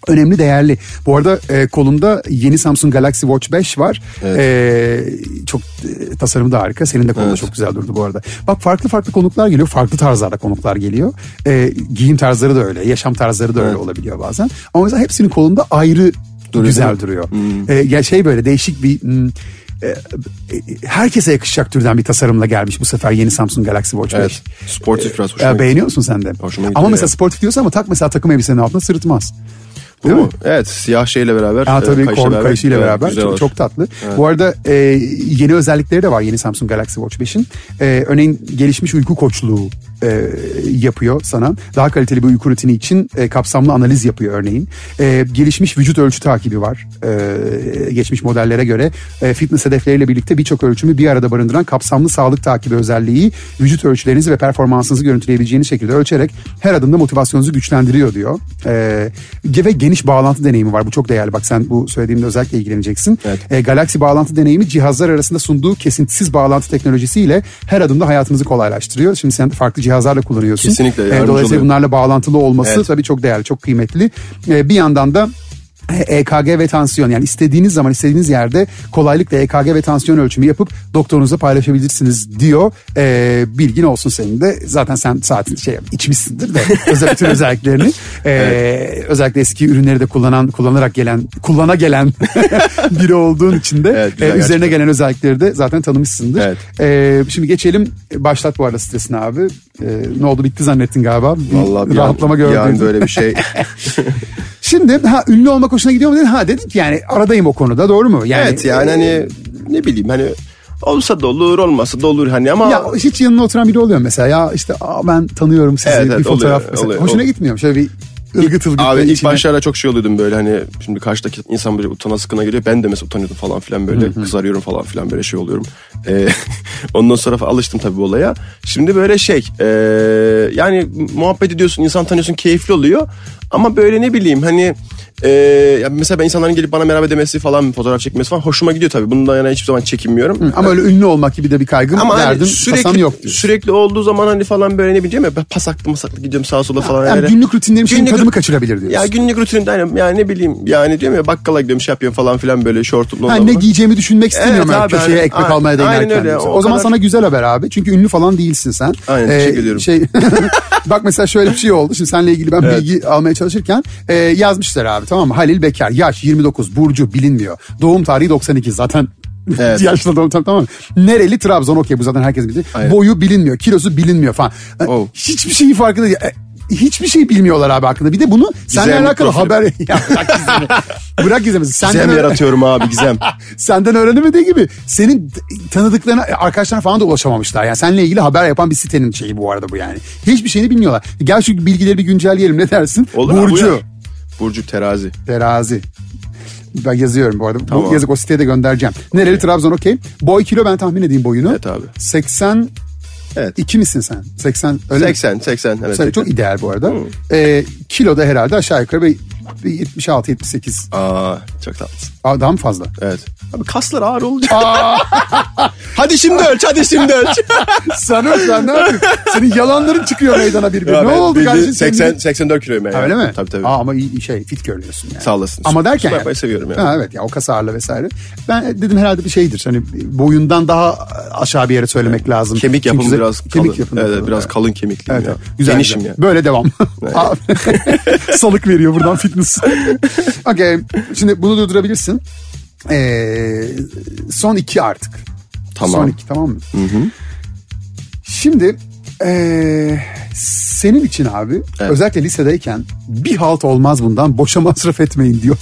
önemli, değerli. Bu arada e, kolunda yeni Samsung Galaxy Watch 5 var. E, çok e, tasarımı da harika. Senin de kolunda Evet. çok güzel durdu bu arada. Bak farklı farklı konuklar geliyor. Farklı tarzlarda konuklar geliyor. E, giyim tarzları da öyle. Yaşam tarzları da öyle olabiliyor bazen. Ama mesela hepsinin kolunda ayrı güzel değil mi? duruyor. E, ya şey böyle değişik bir... hmm, herkese yakışacak türden bir tasarımla gelmiş bu sefer yeni Samsung Galaxy Watch 5. Evet. Sportif biraz hoşuma beğeniyor musun sen de? Hoşuma Ama mesela ya. sportif diyorsa ama tak mesela takım elbisenin altına sırıtmaz. Değil mi? Evet siyah şeyle beraber. Ha e, tabii kayışla beraber. kayışıyla Evet, beraber güzel çok, olur. çok tatlı. Bu arada e, yeni özellikleri de var yeni Samsung Galaxy Watch 5'in. E, örneğin gelişmiş uyku koçluğu e, yapıyor sana. Daha kaliteli bir uyku rutini için e, kapsamlı analiz yapıyor örneğin. E, gelişmiş vücut ölçü takibi var. E, geçmiş modellere göre e, fitness hedefleriyle birlikte birçok ölçümü bir arada barındıran kapsamlı sağlık takibi özelliği vücut ölçülerinizi ve performansınızı görüntüleyebileceğiniz şekilde ölçerek her adımda motivasyonunuzu güçlendiriyor diyor. E, ve geniş bağlantı deneyimi var. Bu çok değerli. Bak sen bu söylediğimde özellikle ilgileneceksin. Evet. E, Galaxy bağlantı deneyimi cihazlar arasında sunduğu kesintisiz bağlantı teknolojisiyle her adımda hayatınızı kolaylaştırıyor. Şimdi sen farklı cihazlarla kullanıyorsun. Kesinlikle E, dolayısıyla oluyor. bunlarla bağlantılı olması Evet. tabii çok değerli, çok kıymetli. E, bir yandan da EKG ve tansiyon yani istediğiniz zaman istediğiniz yerde kolaylıkla EKG ve tansiyon ölçümü yapıp doktorunuzla paylaşabilirsiniz diyor. E, bilgin olsun senin de. Zaten sen saatin şey içmişsindir de (laughs) özel bütün özelliklerini. E, Özellikle eski ürünleri de kullanan kullanarak gelen kullana gelen (laughs) biri olduğun için de Evet, e, üzerine gerçekten. gelen özellikleri de zaten tanımışsındır. Evet. E, şimdi geçelim başlat bu arada stresini abi. E, ne oldu bitti zannettin galiba. Vallahi bir rahatlama an, gördün. bir an böyle bir şey. (laughs) Şimdi ha ünlü olmak hoşuna gidiyor mu dedin? Ha dedik yani aradayım o konuda doğru mu? Yani, evet yani hani ne bileyim hani olsa da olur olmasa da olur hani ama ya hiç yanına oturan biri oluyor mesela ya işte aa, ben tanıyorum sizi Evet, bir evet, fotoğraf oluyor, mesela. oluyor, hoşuna oluyor. gitmiyor? Şöyle bir ılgıt ılgıt Abi ilk içine- başlarda çok şey oluyordum böyle hani şimdi karşıdaki insan böyle utana sıkına geliyor. Ben de mesela utanıyordum falan filan böyle kızarıyorum falan filan böyle şey oluyorum. Ee, (laughs) ondan sonra alıştım tabii bu olaya. Şimdi böyle şey e, yani muhabbet ediyorsun insan tanıyorsun keyifli oluyor. Ama böyle ne bileyim hani e, ya mesela ben insanların gelip bana merhaba demesi falan fotoğraf çekmesi falan hoşuma gidiyor tabii. Bundan yana hiçbir zaman çekinmiyorum. Ama öyle ünlü olmak gibi de bir kaygım Ama hani derdin sürekli, yok diyorsun. sürekli olduğu zaman hani falan böyle ne bileyim ya ben pasaklı masaklı gidiyorum sağa sola falan. Yani öyle. günlük rutinlerim Günlük tadını tadını mı kaçırabilir diyorsun? Ya günlük rutinimde hani yani ne bileyim yani diyorum ya bakkala gidiyorum şey yapıyorum falan filan böyle şortumla. Ha, ne giyeceğimi düşünmek istemiyorum Evet öyle abi, köşeye hani- ekmek aynen- almaya aynen değinerken. öyle. diyorsun. O O, zaman kadar- sana güzel haber abi. Çünkü ünlü falan değilsin sen. Ee, Aynen, teşekkür ediyorum. Şey, (laughs) bak mesela şöyle bir şey oldu. Şimdi seninle ilgili ben bilgi almaya çalışırken e, yazmışlar abi tamam mı? Halil Bekar yaş 29 Burcu bilinmiyor. Doğum tarihi 92 zaten Evet. (laughs) yaşlı doğum tarihi tamam mı? Nereli Trabzon okey bu zaten herkes bilir. Aynen. Boyu bilinmiyor kilosu bilinmiyor falan. E, Oh. Hiçbir şeyi farkında değil. E, Hiçbir şey bilmiyorlar abi hakkında. Bir de bunu seninle Gizemli alakalı haber... (laughs) ya bırak gizemi. bırak gizemi. Senden Gizem yaratıyorum abi gizem. (laughs) senden öğrenemediği gibi senin tanıdıklarına arkadaşlarına falan da ulaşamamışlar. Yani seninle ilgili haber yapan bir sitenin şeyi bu arada bu yani. Hiçbir şeyini bilmiyorlar. Gel şu bilgileri bir güncelleyelim ne dersin? Olur abi, Burcu. uyar. Burcu terazi. Terazi. Ben yazıyorum bu arada. Tamam. Bu yazık o siteye de göndereceğim. Nereli Trabzon okey. Boy kilo ben tahmin edeyim boyunu. Evet abi. 82 Evet. misin sen? 80 öyle mi? 80 80 evet. Sen- çok ideal bu arada. Ee, kilo da herhalde aşağı yukarı bir, bir 76 78. Aa çok tatlısın. Aa, daha mı fazla? Evet. Abi kaslar ağır olacak. (laughs) hadi şimdi ölç hadi şimdi ölç. (laughs) Sen öyle sen ne yapıyorsun? Senin yalanların çıkıyor meydana bir bir. Ya Ne oldu kardeşim? senin? 80 84 kiloyum yani. Öyle mi? Tabii tabii. Aa, ama iyi şey fit görünüyorsun yani. Sağ olasın. Ama derken Su yapmayı seviyorum yani. Ha, evet ya o kas ağırlığı vesaire. Ben dedim herhalde bir şeydir. Hani boyundan daha aşağı bir yere söylemek lazım. Kemik yapımı Çünkü biraz kemik kalın. yapımı. Evet, biraz kalın kemikliyim Evet, ya. evet. Güzel, Genişim güzel. ya. Böyle devam. Salık (laughs) veriyor buradan fitness. Okey. Şimdi bunu durdurabilirsin. Ee, son iki artık. Tamam. Son iki tamam mı? Şimdi ee, senin için abi özellikle lisedeyken bir halt olmaz bundan boşa masraf etmeyin diyor.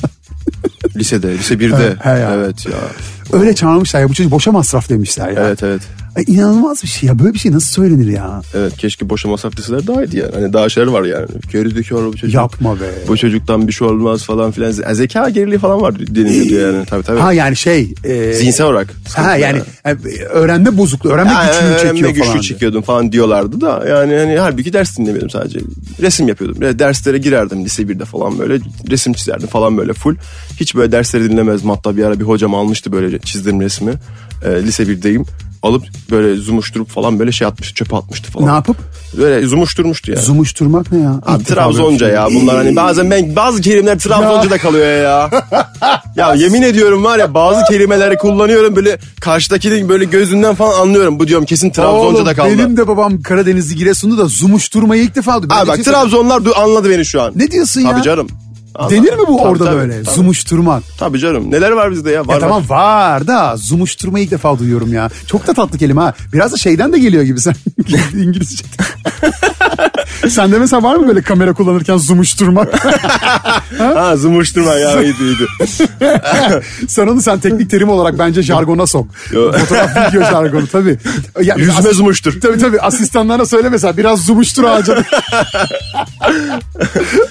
Lisede, lise 1'de. (laughs) He ya. Evet ya. Öyle çağırmışlar ya bu çocuk boşa masraf demişler ya. Evet evet. Ay, inanılmaz bir şey ya böyle bir şey nasıl söylenir ya? Evet keşke boşa masraf deseler daha iyiydi yani. Hani daha şeyler var yani. Gerizekalı bu çocuk. Yapma be. Bu çocuktan bir şey olmaz falan filan. Zeka geriliği falan var deniliyordu yani. Tabii tabii. Ha yani şey. E, Zihinsel olarak. Ha yani e, öğrenme bozukluğu, öğrenme Ha, güçlüğü öğrenme çekiyor güçlüğü falan. çekiyordum falan diyorlardı da yani hani halbuki ders dinlemiyordum sadece. Resim yapıyordum. Derslere girerdim lise 1'de falan böyle resim çizerdim falan böyle full. Hiç böyle dersleri dinlemezdim. Hatta bir ara bir hocam almıştı böyle çizdiğim resmi. Ee, lise 1'deyim. Alıp böyle zumuşturup falan böyle şey atmıştı çöpe atmıştı falan. Ne yapıp? Böyle zumuşturmuştu yani. Zumuşturmak ne ya? Abi Trabzonca ya şey. bunlar hani bazen ben bazı kelimeler Trabzonca da kalıyor ya. (laughs) ya yemin ediyorum var ya bazı kelimeleri kullanıyorum böyle karşıdakinin böyle gözünden falan anlıyorum. Bu diyorum kesin Trabzonca da kaldı. Benim de babam Karadenizli Giresun'da da zumuşturmayı ilk defa. Abi Ben bak de şey Trabzonlar du- anladı beni şu an. Ne diyorsun ya? Tabii canım. Anladı. Denir mi bu Tabii, orada tabii, böyle? Tabii. Zumuşturmak. Tabii canım. Neler var bizde ya? Var Ya tamam var da zumuşturmayı ilk defa duyuyorum ya. Çok da tatlı kelime ha. Biraz da şeyden de geliyor gibi sen (laughs) İngilizce. (laughs) Sende mesela var mı böyle kamera kullanırken zumuşturmak? var. (laughs) Ha zımuşturma ya iyiydi iyiydi. sen onu sen teknik terim olarak bence jargona sok. Fotoğraf video jargonu tabii. Ya, Yüzüme as- zumuştur. Tabii tabii asistanlarına söyle mesela biraz zumuştur ağacını.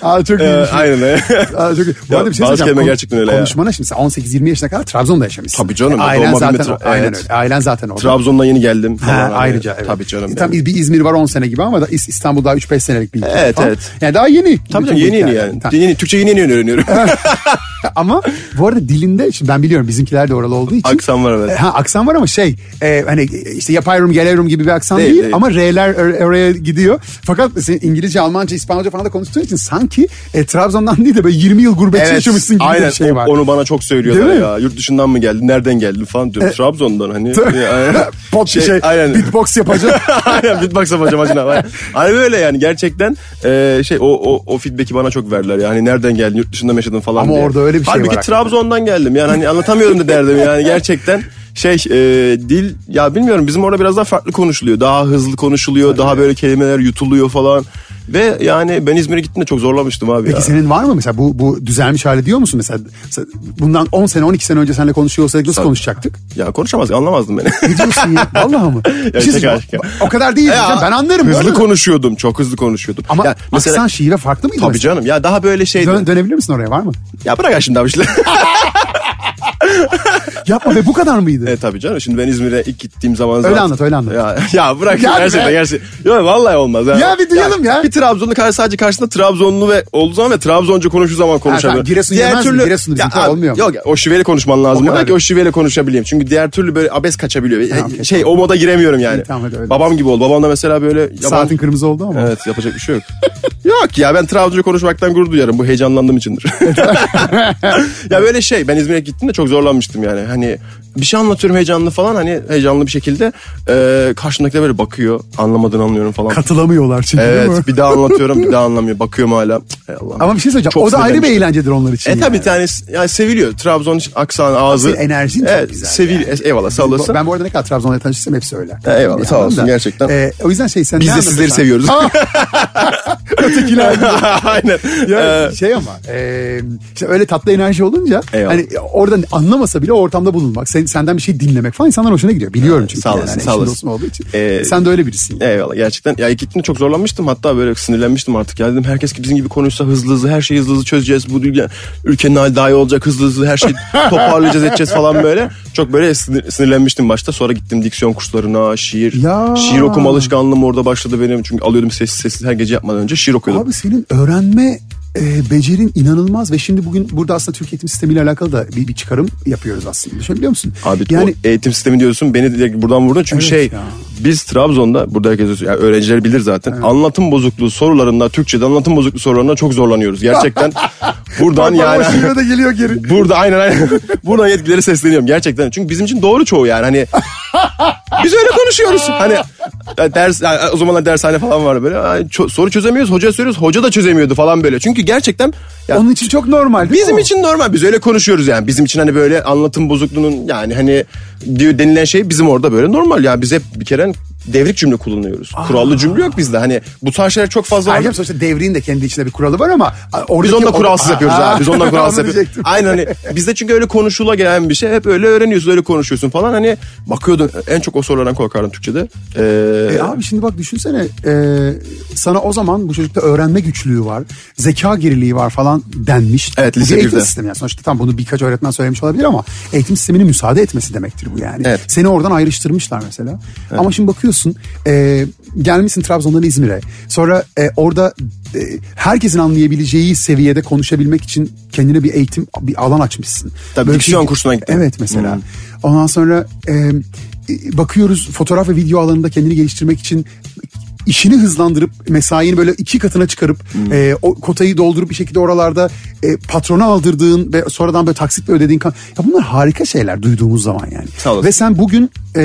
Aa, çok iyi. Ee, aynen öyle. (laughs) Aa, çok iyi. Bu Ya, arada bir şey bazı kelime gerçekten öyle ya. Konuşmana şimdi sen 18-20 yaşına kadar Trabzon'da yaşamışsın. Tabii canım, E, Ailen zaten, Tra- aynen evet. öyle. Ailen zaten orada. Trabzon'dan yeni geldim. Ha, hani. ayrıca evet. Tabii canım. Tam benim. bir İzmir var 10 sene gibi ama da İs- İstanbul daha 3-5 senelik bir Evet, falan. evet. Yani daha yeni. Tabii canım yeni yeni yani. Tamam. Yeni, Türkçe yeni yeni öğreniyorum. (laughs) Ama bu arada dilinde şimdi ben biliyorum bizimkiler de oralı olduğu için. Aksan var evet. Ha aksan var ama şey e, hani işte yapıyorum geliyorum gibi bir aksan değil, Değil, değil. ama R'ler or- oraya gidiyor. Fakat İngilizce, Almanca, İspanyolca falan da konuştuğun için sanki e, Trabzon'dan değil de böyle 20 yıl gurbetçi yaşamışsın gibi aynen, bir şey var. Onu bana çok söylüyorlar Değil mi? ya. Yurt dışından mı geldin? Nereden geldin falan diyorum. Trabzon'dan hani. (laughs) Pot şey, şey aynen. beatbox yapacak. (laughs) aynen beatbox yapacağım acına. Aynen. Hani böyle yani gerçekten e, şey o, o, o feedback'i bana çok verdiler. Yani nereden geldin yurt dışında mı yaşadın falan Ama diye. orada öyle bir şey Halbuki var hakikaten. Trabzon'dan geldim yani hani anlatamıyorum da derdim yani gerçekten şey e, dil ya bilmiyorum bizim orada biraz daha farklı konuşuluyor. Daha hızlı konuşuluyor. Daha böyle kelimeler yutuluyor falan. Ve yani ben İzmir'e gittiğimde çok zorlamıştım abi Peki ya. senin var mı mesela bu bu düzelmiş hali diyor musun mesela? Mesela Bundan 10 sene 12 sene önce seninle konuşuyor olsaydık nasıl Tabii. konuşacaktık? Ya konuşamaz anlamazdım beni. Ne diyorsun ya? (laughs) Vallahi mı? Bir şey şaka. O kadar değil diyeceğim. Ben anlarım. Hızlı arada. konuşuyordum. Çok hızlı konuşuyordum. Ama Ya mesela, aksan şive farklı mıydı? Tabii mesela? canım ya daha böyle şeydi. Dön, dönebilir misin oraya var mı? Ya bırak ya şimdi abi işte. Yapma ve bu kadar mıydı? E tabii canım şimdi ben İzmir'e ilk gittiğim zaman Öyle zaten... anlat, öyle anlat. Ya, ya bırak Yani gerçekten be. gerçekten. Yok vallahi olmaz. Ya bir duyalım ya. Bir Trabzonlu karşı sadece karşısında Trabzonlu ve olduğu zaman ve Trabzonca konuştuğu zaman konuşabiliyor. tamam, Giresun yemez mi? Giresunlu bizimki abi, olmuyor mu? Yok o şiveli konuşman lazım O ki o şiveyle konuşabileyim. Çünkü diğer türlü böyle abes kaçabiliyor. Okey, şey tamam. o moda giremiyorum yani. Tamam, hadi öyle Babam gibi ol. Babam da mesela böyle yabancı... Saatin kırmızı oldu ama. Evet yapacak bir şey yok. (laughs) yok ya ben Trabzonca konuşmaktan gurur duyarım. Bu heyecanlandığım içindir. (laughs) (laughs) ya böyle şey ben İzmir'e gittiğimde çok zorlanmıştım yani. Hani bir şey anlatıyorum heyecanlı falan hani heyecanlı bir şekilde e, karşımdakiler böyle bakıyor anlamadığını anlıyorum falan. Katılamıyorlar çünkü değil mi? evet bir daha anlatıyorum bir daha (laughs) anlamıyor bakıyorum hala. Ey Allah'ım. Ama bir şey söyleyeceğim. Çok o da ayrı bir sinirlenmiştim. eğlencedir onlar için. E tabii yani. yani, yani seviliyor. Trabzon aksan ağzı. Senin enerjin çok evet, güzel Sevil, eyvallah sağ olasın. Ben bu arada ne kadar Trabzon'la tanıştıysam hepsi öyle. E, eyvallah, Bir sağ olsun, da. gerçekten. E, o yüzden şey sen Biz ne de sizleri seviyoruz. (laughs) (laughs) Ötekiler. (laughs) Aynen. Ya Ee, şey ama e, işte öyle tatlı enerji olunca Eyvallah. hani orada anlamasa bile ortamda bulunmak, sen, senden bir şey dinlemek falan insanlar hoşuna gidiyor. Biliyorum çünkü. sağ olasın, yani, sağ işin olasın. olduğu için. Ee, sen de öyle birisin. Eyvallah gerçekten. Ya ilk gittiğimde çok zorlanmıştım. Hatta böyle sinirlenmiştim artık. Ya dedim herkes bizim gibi konuşsa hızlı hızlı her şeyi hızlı hızlı çözeceğiz. Bu ülke, ülkenin hali daha iyi olacak hızlı hızlı her şeyi (laughs) toparlayacağız edeceğiz falan böyle. Çok böyle sinir- sinirlenmiştim başta. Sonra gittim diksiyon kurslarına, şiir. Ya. Şiir okuma alışkanlığım orada başladı benim. Çünkü alıyordum sessiz sessiz her gece yapmadan önce şiir okuyordum. Abi senin öğrenme e, becerin inanılmaz ve şimdi bugün burada aslında Türk eğitim sistemiyle alakalı da bir, bir çıkarım yapıyoruz aslında. Düşünebiliyor musun? Abi yani eğitim sistemi diyorsun beni direkt buradan vurdun çünkü Evet şey ya. biz Trabzon'da burada herkes yani öğrenciler bilir zaten anlatım bozukluğu sorularında Türkçe'de anlatım bozukluğu sorularında çok zorlanıyoruz gerçekten (laughs) buradan yani de geliyor geri. (laughs) burada aynen aynen (laughs) buradan yetkililere sesleniyorum gerçekten çünkü bizim için doğru çoğu yani hani biz öyle konuşuyoruz hani ders yani o zamanlar dershane falan var böyle ço- soru çözemiyoruz hoca söylüyoruz hoca da çözemiyordu falan böyle çünkü gerçekten ya, Onun için çok normal. Bizim mi? için normal. Biz öyle konuşuyoruz yani. Bizim için hani böyle anlatım bozukluğunun yani hani diyor denilen şey bizim orada böyle normal ya. Biz hep bir kere devrik cümle kullanıyoruz. Kurallı cümle yok bizde. Hani bu tarz şeyler çok fazla var. Ayrıca sonuçta devrin de kendi içinde bir kuralı var ama Biz oradaki- ondan kuralsız Aa, yapıyoruz abi. Biz ondan (laughs) kuralsız yapıyoruz. Aynen hani bizde çünkü öyle konuşula gelen bir şey. Hep öyle öğreniyorsun, öyle konuşuyorsun falan. Hani bakıyordun en çok o sorulardan korkardım Türkçe'de. Ee, E abi şimdi bak düşünsene e, sana o zaman bu çocukta öğrenme güçlüğü var, zeka geriliği var falan denmiş. Evet, Bu lise bir eğitim birde. sistemi yani sonuçta tam bunu birkaç öğretmen söylemiş olabilir ama eğitim sisteminin müsaade etmesi demektir bu yani. Evet. Seni oradan ayrıştırmışlar mesela. Ama şimdi bakıyorsun e, gelmişsin Trabzon'dan İzmir'e sonra e, orada e, herkesin anlayabileceği seviyede konuşabilmek için kendine bir eğitim bir alan açmışsın. Tabii, Böyle diksiyon şey- kursuna gittim. Evet mesela. Ondan sonra e, e, bakıyoruz fotoğraf ve video alanında kendini geliştirmek için işini hızlandırıp mesaini böyle iki katına çıkarıp e, o kotayı doldurup bir şekilde oralarda e, patrona aldırdığın ve sonradan böyle taksitle ödediğin kan ya bunlar harika şeyler duyduğumuz zaman yani. Sağ olasın. Ve sen bugün e,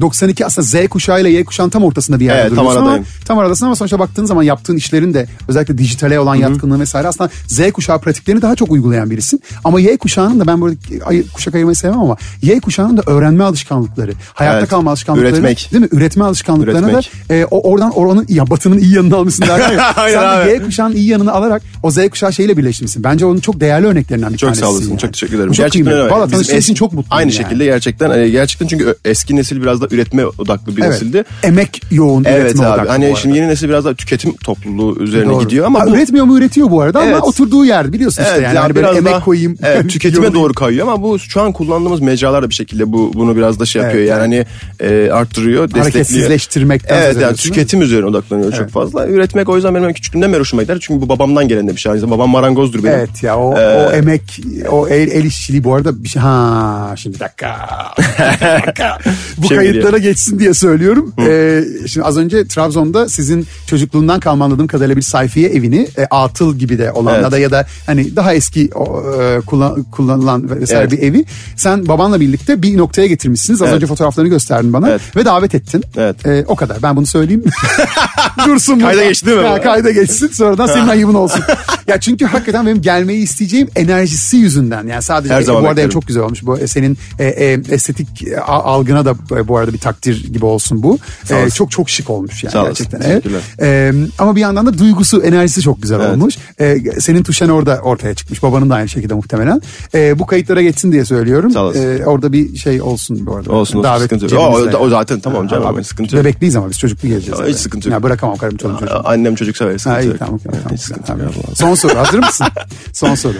92 aslında Z kuşağıyla Y kuşağının tam ortasında bir yerde Evet, tam duruyorsun ama aradayım. tam aradasın ama sonuçta baktığın zaman yaptığın işlerin de özellikle dijitale olan yatkınlığı vesaire aslında Z kuşağı pratiklerini daha çok uygulayan birisin. Ama Y kuşağının da ben böyle ay, kuşak ayırmayı sevmem ama Y kuşağının da öğrenme alışkanlıkları, hayatta Evet, kalma alışkanlıkları. üretmek. Değil mi? Üretme alışkanlıklarını Üretmek. da e, o, oradan oranın ya batının iyi yanını almışsın derler ya. (laughs) Sen de abi. Y kuşağının iyi yanını alarak o Z kuşağı şeyle birleşmişsin. Bence onun çok değerli örneklerinden bir Çok tanesi. sağ olasın. yani. Çok teşekkür ederim. Çok gerçekten kıymetli. Valla için es- çok mutluyum Aynı yani. şekilde gerçekten e, gerçekten çünkü eski nesil biraz da üretme odaklı bir Evet. nesildi. Emek yoğun Evet üretme abi. odaklı Hani şimdi yeni nesil biraz daha tüketim topluluğu üzerine Doğru. gidiyor ama Ha, bu üretmiyor mu üretiyor bu arada Evet. ama oturduğu yer biliyorsun işte Evet, yani. ya Hani böyle biraz emek daha- koyayım. Evet, (laughs) tüketime doğru kayıyor ama bu şu an kullandığımız mecralar da bir şekilde bu bunu biraz da şey yapıyor. Yani hani e, arttırıyor, destekliyor. Hareketsizleştirmekten Evet yani ediyorsun, tüketim üzerine odaklanıyor çok fazla. Üretmek o yüzden benim küçüklüğümden beri hoşuma gider. Çünkü bu babamdan gelen de bir şey. Aynı babam marangozdur benim. Evet ya o, Ee, o emek o el, el işçiliği bu arada bir şey ha şimdi bir dakika. (laughs) Bir dakika. bu Şey kayıtlara geçsin diye söylüyorum. Ee, şimdi az önce Trabzon'da sizin çocukluğundan kalma anladığım kadarıyla bir sayfiye evini e, atıl gibi de olan Evet. ya da ya da hani daha eski o, e, kullan- kullanılan vesaire Evet. bir evi sen babanla birlikte bir noktaya getirmişsiniz. Az Evet. önce fotoğraflarını gösterdin bana Evet. ve davet ettin. Evet. Ee, o kadar ben bunu söyleyeyim. (laughs) (laughs) Dursun Kayda burada. geçti değil mi? Ha, kayda geçsin sonradan senin ayıbın olsun. ya çünkü hakikaten benim gelmeyi isteyeceğim enerjisi yüzünden. Yani sadece Her e, zaman bu arada çok güzel olmuş. Bu e, senin e, e, estetik e, algına da e, bu arada bir takdir gibi olsun bu. E, çok çok şık olmuş yani Sağ gerçekten. Evet. E, ama bir yandan da duygusu, enerjisi çok güzel Evet. olmuş. E, senin tuşen orada ortaya çıkmış. Babanın da aynı şekilde muhtemelen. E, bu kayıtlara geçsin diye söylüyorum. Sağ olasın. E, orada bir şey olsun bu arada. Olsun, olsun, sıkıntı yok. O- o- zaten tamam canım, Abi, sıkıntı yok. Bebekliyiz ama biz çocuklu geleceğiz. Ya, hiç sıkıntı yok. Ya bırakamam karım çoluğum çocuğum. Annem çocuk sever. Ha, Sıkıntı iyi, yok. tamam, tamam, tamam, hiç sıkıntı tamam. yok. Son soru hazır mısın? (laughs) Son soru.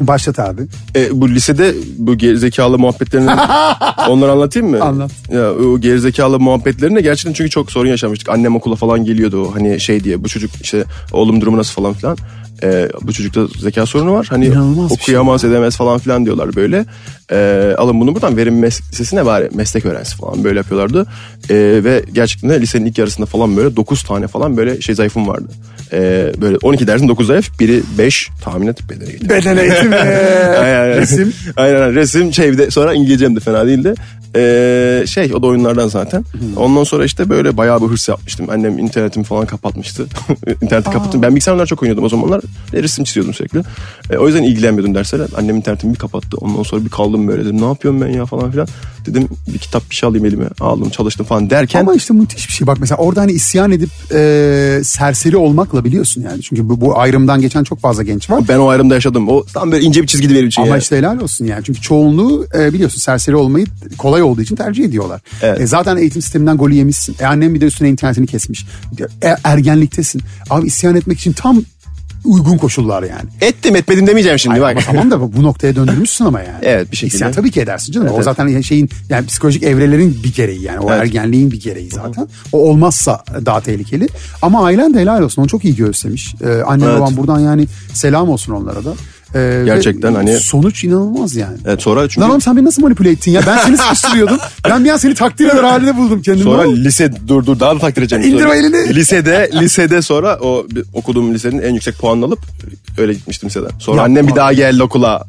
Başlat abi. E, bu lisede bu gerizekalı muhabbetlerini (laughs) onları anlatayım mı? Anlat. Ya, o gerizekalı muhabbetlerinde gerçekten çünkü çok sorun yaşamıştık. Annem okula falan geliyordu o hani şey diye bu çocuk işte oğlum durumu nasıl falan filan. E, bu çocukta zeka sorunu var. Hani İnanılmaz şey okuyamaz edemez falan filan diyorlar böyle. E, alın bunu buradan verin meslek bari meslek öğrencisi falan böyle yapıyorlardı. E, ve gerçekten de lisenin ilk yarısında falan böyle 9 tane falan böyle şey zayıfım vardı. E, böyle 12 dersin 9 zayıf biri 5 tahmin et beden eğitimi. Beden eğitimi. (laughs) Aynen, Resim. Aynen resim şey bir de sonra İngilizcem de fena değildi. Ee, şey o da oyunlardan zaten. Ondan sonra işte böyle bayağı bir hırs yapmıştım. Annem internetimi falan kapatmıştı. (laughs) İnterneti kapattım. Ben bilgisayarlar çok oynuyordum o zamanlar. Resim çiziyordum sürekli. Ee, o yüzden ilgilenmiyordum derslerle. Annem internetimi bir kapattı. Ondan sonra bir kaldım böyle dedim ne yapıyorum ben ya falan filan. Dedim bir kitap bir şey alayım elime. Aldım çalıştım falan derken. Ama işte müthiş bir şey. Bak mesela orada hani isyan edip e, serseri olmakla biliyorsun yani. Çünkü bu, bu ayrımdan geçen çok fazla genç var. Ben o ayrımda yaşadım. O tam böyle ince bir çizgiydi benim için Ama ya. işte helal olsun yani. Çünkü çoğunluğu e, biliyorsun serseri olmayı kolay olduğu için tercih ediyorlar. Evet. E, zaten eğitim sisteminden golü yemişsin. E, annem bir de üstüne internetini kesmiş. E, ergenliktesin. Abi isyan etmek için tam uygun koşullar yani. Ettim etmedim demeyeceğim şimdi Ay, bak. ama tamam da bu noktaya döndürmüşsün ama yani. Evet, bir şekilde. İsyan tabii ki edersin canım. Evet, o zaten şeyin yani psikolojik evrelerin bir gereği yani. O Evet. ergenliğin bir gereği zaten. O olmazsa daha tehlikeli. Ama ailen de helal olsun. Onu çok iyi göğüslemiş. Ee, annem Evet. babam buradan yani selam olsun onlara da. Ee, Gerçekten hani- Sonuç inanılmaz yani. Evet, sonra çünkü Lan oğlum sen beni nasıl manipüle ettin ya? Ben seni sıkıştırıyordum. (laughs) ben bir an seni takdir eder halinde buldum kendimi. Sonra Oğlum, lise dur dur daha da takdir edeceğim. İndir elini. Lisede lisede sonra o okuduğum lisenin en yüksek puanını alıp öyle gitmiştim liseden. Sonra Yapma. annem bir daha geldi okula.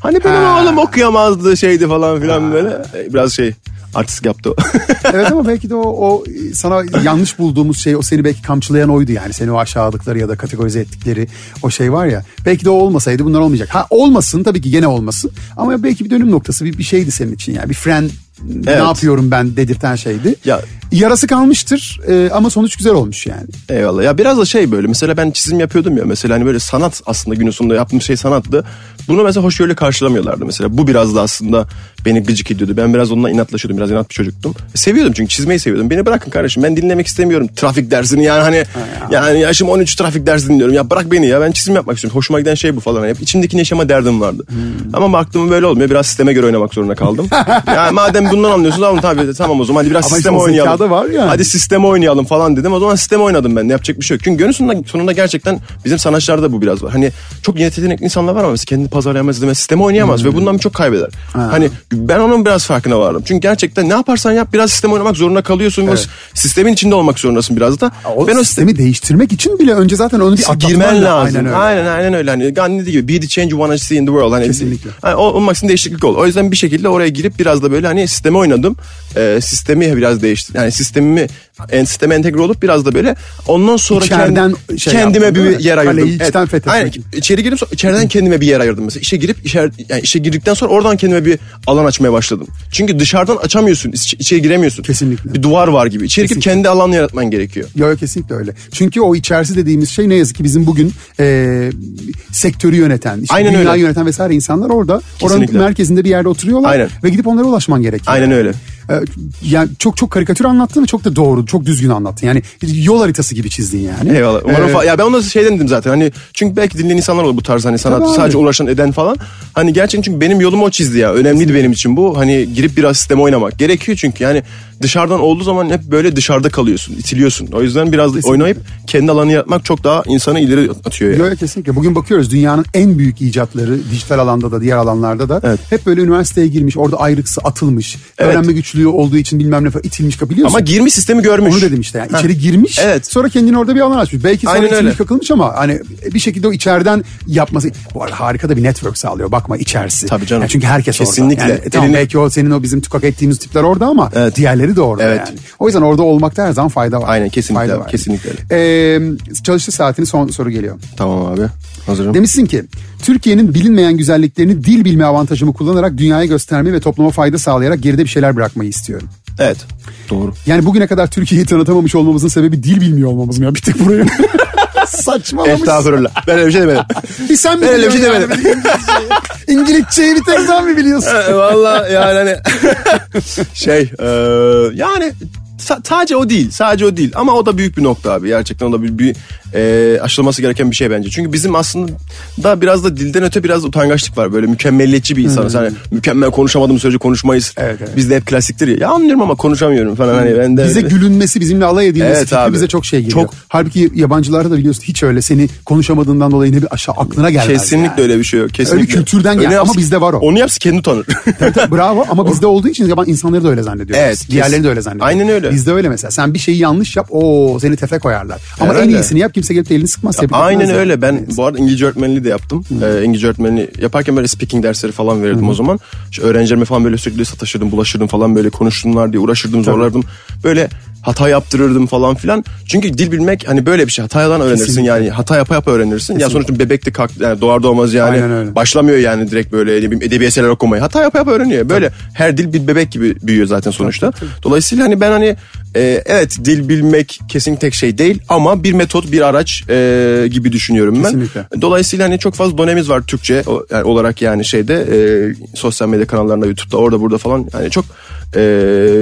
Hani benim Ha. oğlum okuyamazdı şeydi falan filan böyle. Biraz şey artistik yaptı o. (laughs) evet ama belki de o, o sana yanlış bulduğumuz şey o seni belki kamçılayan oydu yani. Seni o aşağıladıkları ya da kategorize ettikleri o şey var ya. Belki de o olmasaydı bunlar olmayacak. Ha olmasın tabii ki gene olmasın. Ama belki bir dönüm noktası bir, bir şeydi senin için yani. Bir friend ne Evet. yapıyorum ben dedirten şeydi. Ya- Yarası kalmıştır e, ama sonuç güzel olmuş yani. Eyvallah. Ya biraz da şey böyle mesela ben çizim yapıyordum ya mesela hani böyle sanat aslında günün sonunda yaptığım şey sanattı. Bunu mesela hoşgörüyle karşılamıyorlardı mesela. Bu biraz da aslında beni gıcık ediyordu. Ben biraz onunla inatlaşıyordum. Biraz inat bir çocuktum. Seviyordum çünkü çizmeyi seviyordum. Beni bırakın kardeşim ben dinlemek istemiyorum trafik dersini yani hani yani yaşım 13 trafik dersi dinliyorum. Ya bırak beni ya ben çizim yapmak istiyorum. Hoşuma giden şey bu falan. Hep içimdeki yaşama derdim vardı. Ama baktım böyle olmuyor. Biraz sisteme göre oynamak zorunda kaldım. (laughs) yani madem bundan anlıyorsunuz tamam tabii tamam o zaman hadi biraz Ama sisteme oynayalım. Zekada var yani. Hadi sisteme oynayalım falan dedim. O zaman sisteme oynadım ben. Ne yapacak bir şey yok. Çünkü günün sonunda, sonunda gerçekten bizim sanatçılarda bu biraz var. Hani çok yetenekli insanlar var ama mesela kendini pazarlayamaz demez. Sisteme oynayamaz Hmm. ve bundan çok kaybeder. Hani ben onun biraz farkına vardım. Çünkü gerçekten ne yaparsan yap biraz sisteme oynamak zorunda kalıyorsun. ve O sistemin içinde olmak zorundasın biraz da. O ben o sistemi değiştirmek için bile önce zaten onu bir girmen lazım. Aynen öyle. Aynen aynen öyle. Hani Gandhi gibi be the change you wanna see in the world. Hani, Kesinlikle. Hani o, o maksimum değişiklik ol. O yüzden bir şekilde oraya girip biraz da böyle hani sisteme oynadım. Ee, sistemi biraz değiştir. Yani sistemimi en sisteme entegre olup biraz da böyle ondan sonra İçeriden kend- şey kendime değil bir yer ayırdım. Kaleyi içten fethetmek. Aynen. İçeri girip içeriden kendime bir yer ayırdım mesela. İşe girip içer, yani işe girdikten sonra oradan kendime bir alan açmaya başladım. Çünkü dışarıdan açamıyorsun. iç- içeri giremiyorsun. Kesinlikle. Bir duvar var gibi. İçeri girip kendi alanını yaratman gerekiyor. Yo, yo, kesinlikle öyle. Çünkü o içerisi dediğimiz şey ne yazık ki bizim bugün e, sektörü yöneten, işte Aynen dünyayı öyle. yöneten vesaire insanlar orada. Kesinlikle. Oranın merkezinde bir yerde oturuyorlar Aynen. ve gidip onlara ulaşman gerekiyor. Aynen öyle. E, yani çok çok karikatür anlattın ve çok da doğru, çok düzgün anlattın. Yani yol haritası gibi çizdin yani. Eyvallah. Umarım Ee, ya ben onu şeyden dedim zaten. Hani çünkü belki dinleyen insanlar olur bu tarz hani sanat abi. sadece uğraşan eden falan. Hani gerçekten çünkü benim yolumu o çizdi ya. Önemliydi benim için bu. Hani girip biraz sisteme oynamak gerekiyor çünkü yani dışarıdan olduğu zaman hep böyle dışarıda kalıyorsun, itiliyorsun. O yüzden biraz da oynayıp kendi alanı yaratmak çok daha insanı ileri atıyor yani. Yo, yo, kesinlikle. Bugün bakıyoruz dünyanın en büyük icatları dijital alanda da diğer alanlarda da Evet. hep böyle üniversiteye girmiş, orada ayrıksı atılmış, Evet. öğrenme güçlüğü olduğu için bilmem ne falan itilmiş biliyorsun. Ama girmiş sistemi görmüş. Onu dedim işte yani Heh. içeri girmiş Evet. sonra kendini orada bir alan açmış. Belki Aynen itilmiş kakılmış ama hani bir şekilde o içeriden yapması. Bu arada harika da bir network sağlıyor bakma içerisi. Tabii canım. Yani çünkü herkes Kesinlikle. orada. Yani, e, tamam Elini- belki o senin o bizim tukak ettiğimiz tipler orada ama Evet. diğerleri de orada Evet. yani. O yüzden orada olmakta her zaman fayda var. Aynen, kesinlikle Fayda var. kesinlikle Ee, çalıştı saatini son soru geliyor. Tamam abi. Hazırım. Demişsin ki Türkiye'nin bilinmeyen güzelliklerini dil bilme avantajımı kullanarak dünyaya göstermeyi ve topluma fayda sağlayarak geride bir şeyler bırakmayı istiyorum. Evet. Doğru. Yani bugüne kadar Türkiye'yi tanıtamamış olmamızın sebebi dil bilmiyor olmamız mı ya? Bir tek buraya. (laughs) (laughs) Saçmalamış. Estağfurullah. Ben öyle bir şey demedim. Bir sen mi Ben öyle bir şey demedim. yani? İngilizceyi bir tek sen mi biliyorsun? (laughs) Valla yani hani (laughs) şey e, yani sa- sadece o değil. Sadece o değil. Ama o da büyük bir nokta abi. Gerçekten o da bir, bir e, aşılması gereken bir şey bence. Çünkü bizim aslında da biraz da dilden öte biraz utangaçlık var. Böyle mükemmelliyetçi bir insanız. Hani mükemmel konuşamadığım sürece konuşmayız. Hmm. Evet, evet. Bizde hep klasiktir ya. Ya anlıyorum ama konuşamıyorum falan. Hani ben de Bize gülünmesi, bizimle alay edilmesi Evet abi. bize çok şey geliyor. Çok- Halbuki yabancılarda da biliyorsun hiç öyle seni konuşamadığından dolayı ne bir aşağı aklına gelmez. Kesinlikle yani. öyle bir şey yok. Kesinlikle. kültürden gel- ama bizde var o. Onu yapsa kendi utanır. Tabii tabii, bravo ama (laughs) bizde olduğu için yaban insanları da öyle zannediyoruz. Evet, Diğerlerini de öyle zannediyor. Aynen öyle. Bizde öyle mesela. Sen bir şeyi yanlış yap o seni tefe koyarlar. Ama en Herhalde. iyisini yap kimse gelip de elini sıkmaz. tebrik Aynen etmez yani. öyle. Ben bu arada İngilizce öğretmenliği de yaptım. Ee, İngilizce öğretmenliği yaparken böyle speaking dersleri falan verirdim o zaman. İşte öğrencilerime falan böyle sürekli sataşırdım, bulaşırdım falan böyle konuşsunlar diye uğraşırdım, zorlardım. Böyle hata yaptırırdım falan filan. Çünkü dil bilmek hani böyle bir şey. Hatadan öğrenirsin Kesinlikle. yani. Hata yapa yapa öğrenirsin. Ya sonuçta bebek de kalk, yani doğar doğmaz yani. Başlamıyor yani direkt böyle ne bileyim, edebi eserler okumayı. Hata yapa yapa öğreniyor. Böyle her dil bir bebek gibi büyüyor zaten sonuçta. Dolayısıyla hani ben hani e, evet dil bilmek kesin tek şey değil ama bir metot, bir araç e, gibi düşünüyorum ben. Kesinlikle. Dolayısıyla hani çok fazla donemiz var Türkçe o- yani olarak yani şeyde e, sosyal medya kanallarında YouTube'da orada burada falan yani çok e,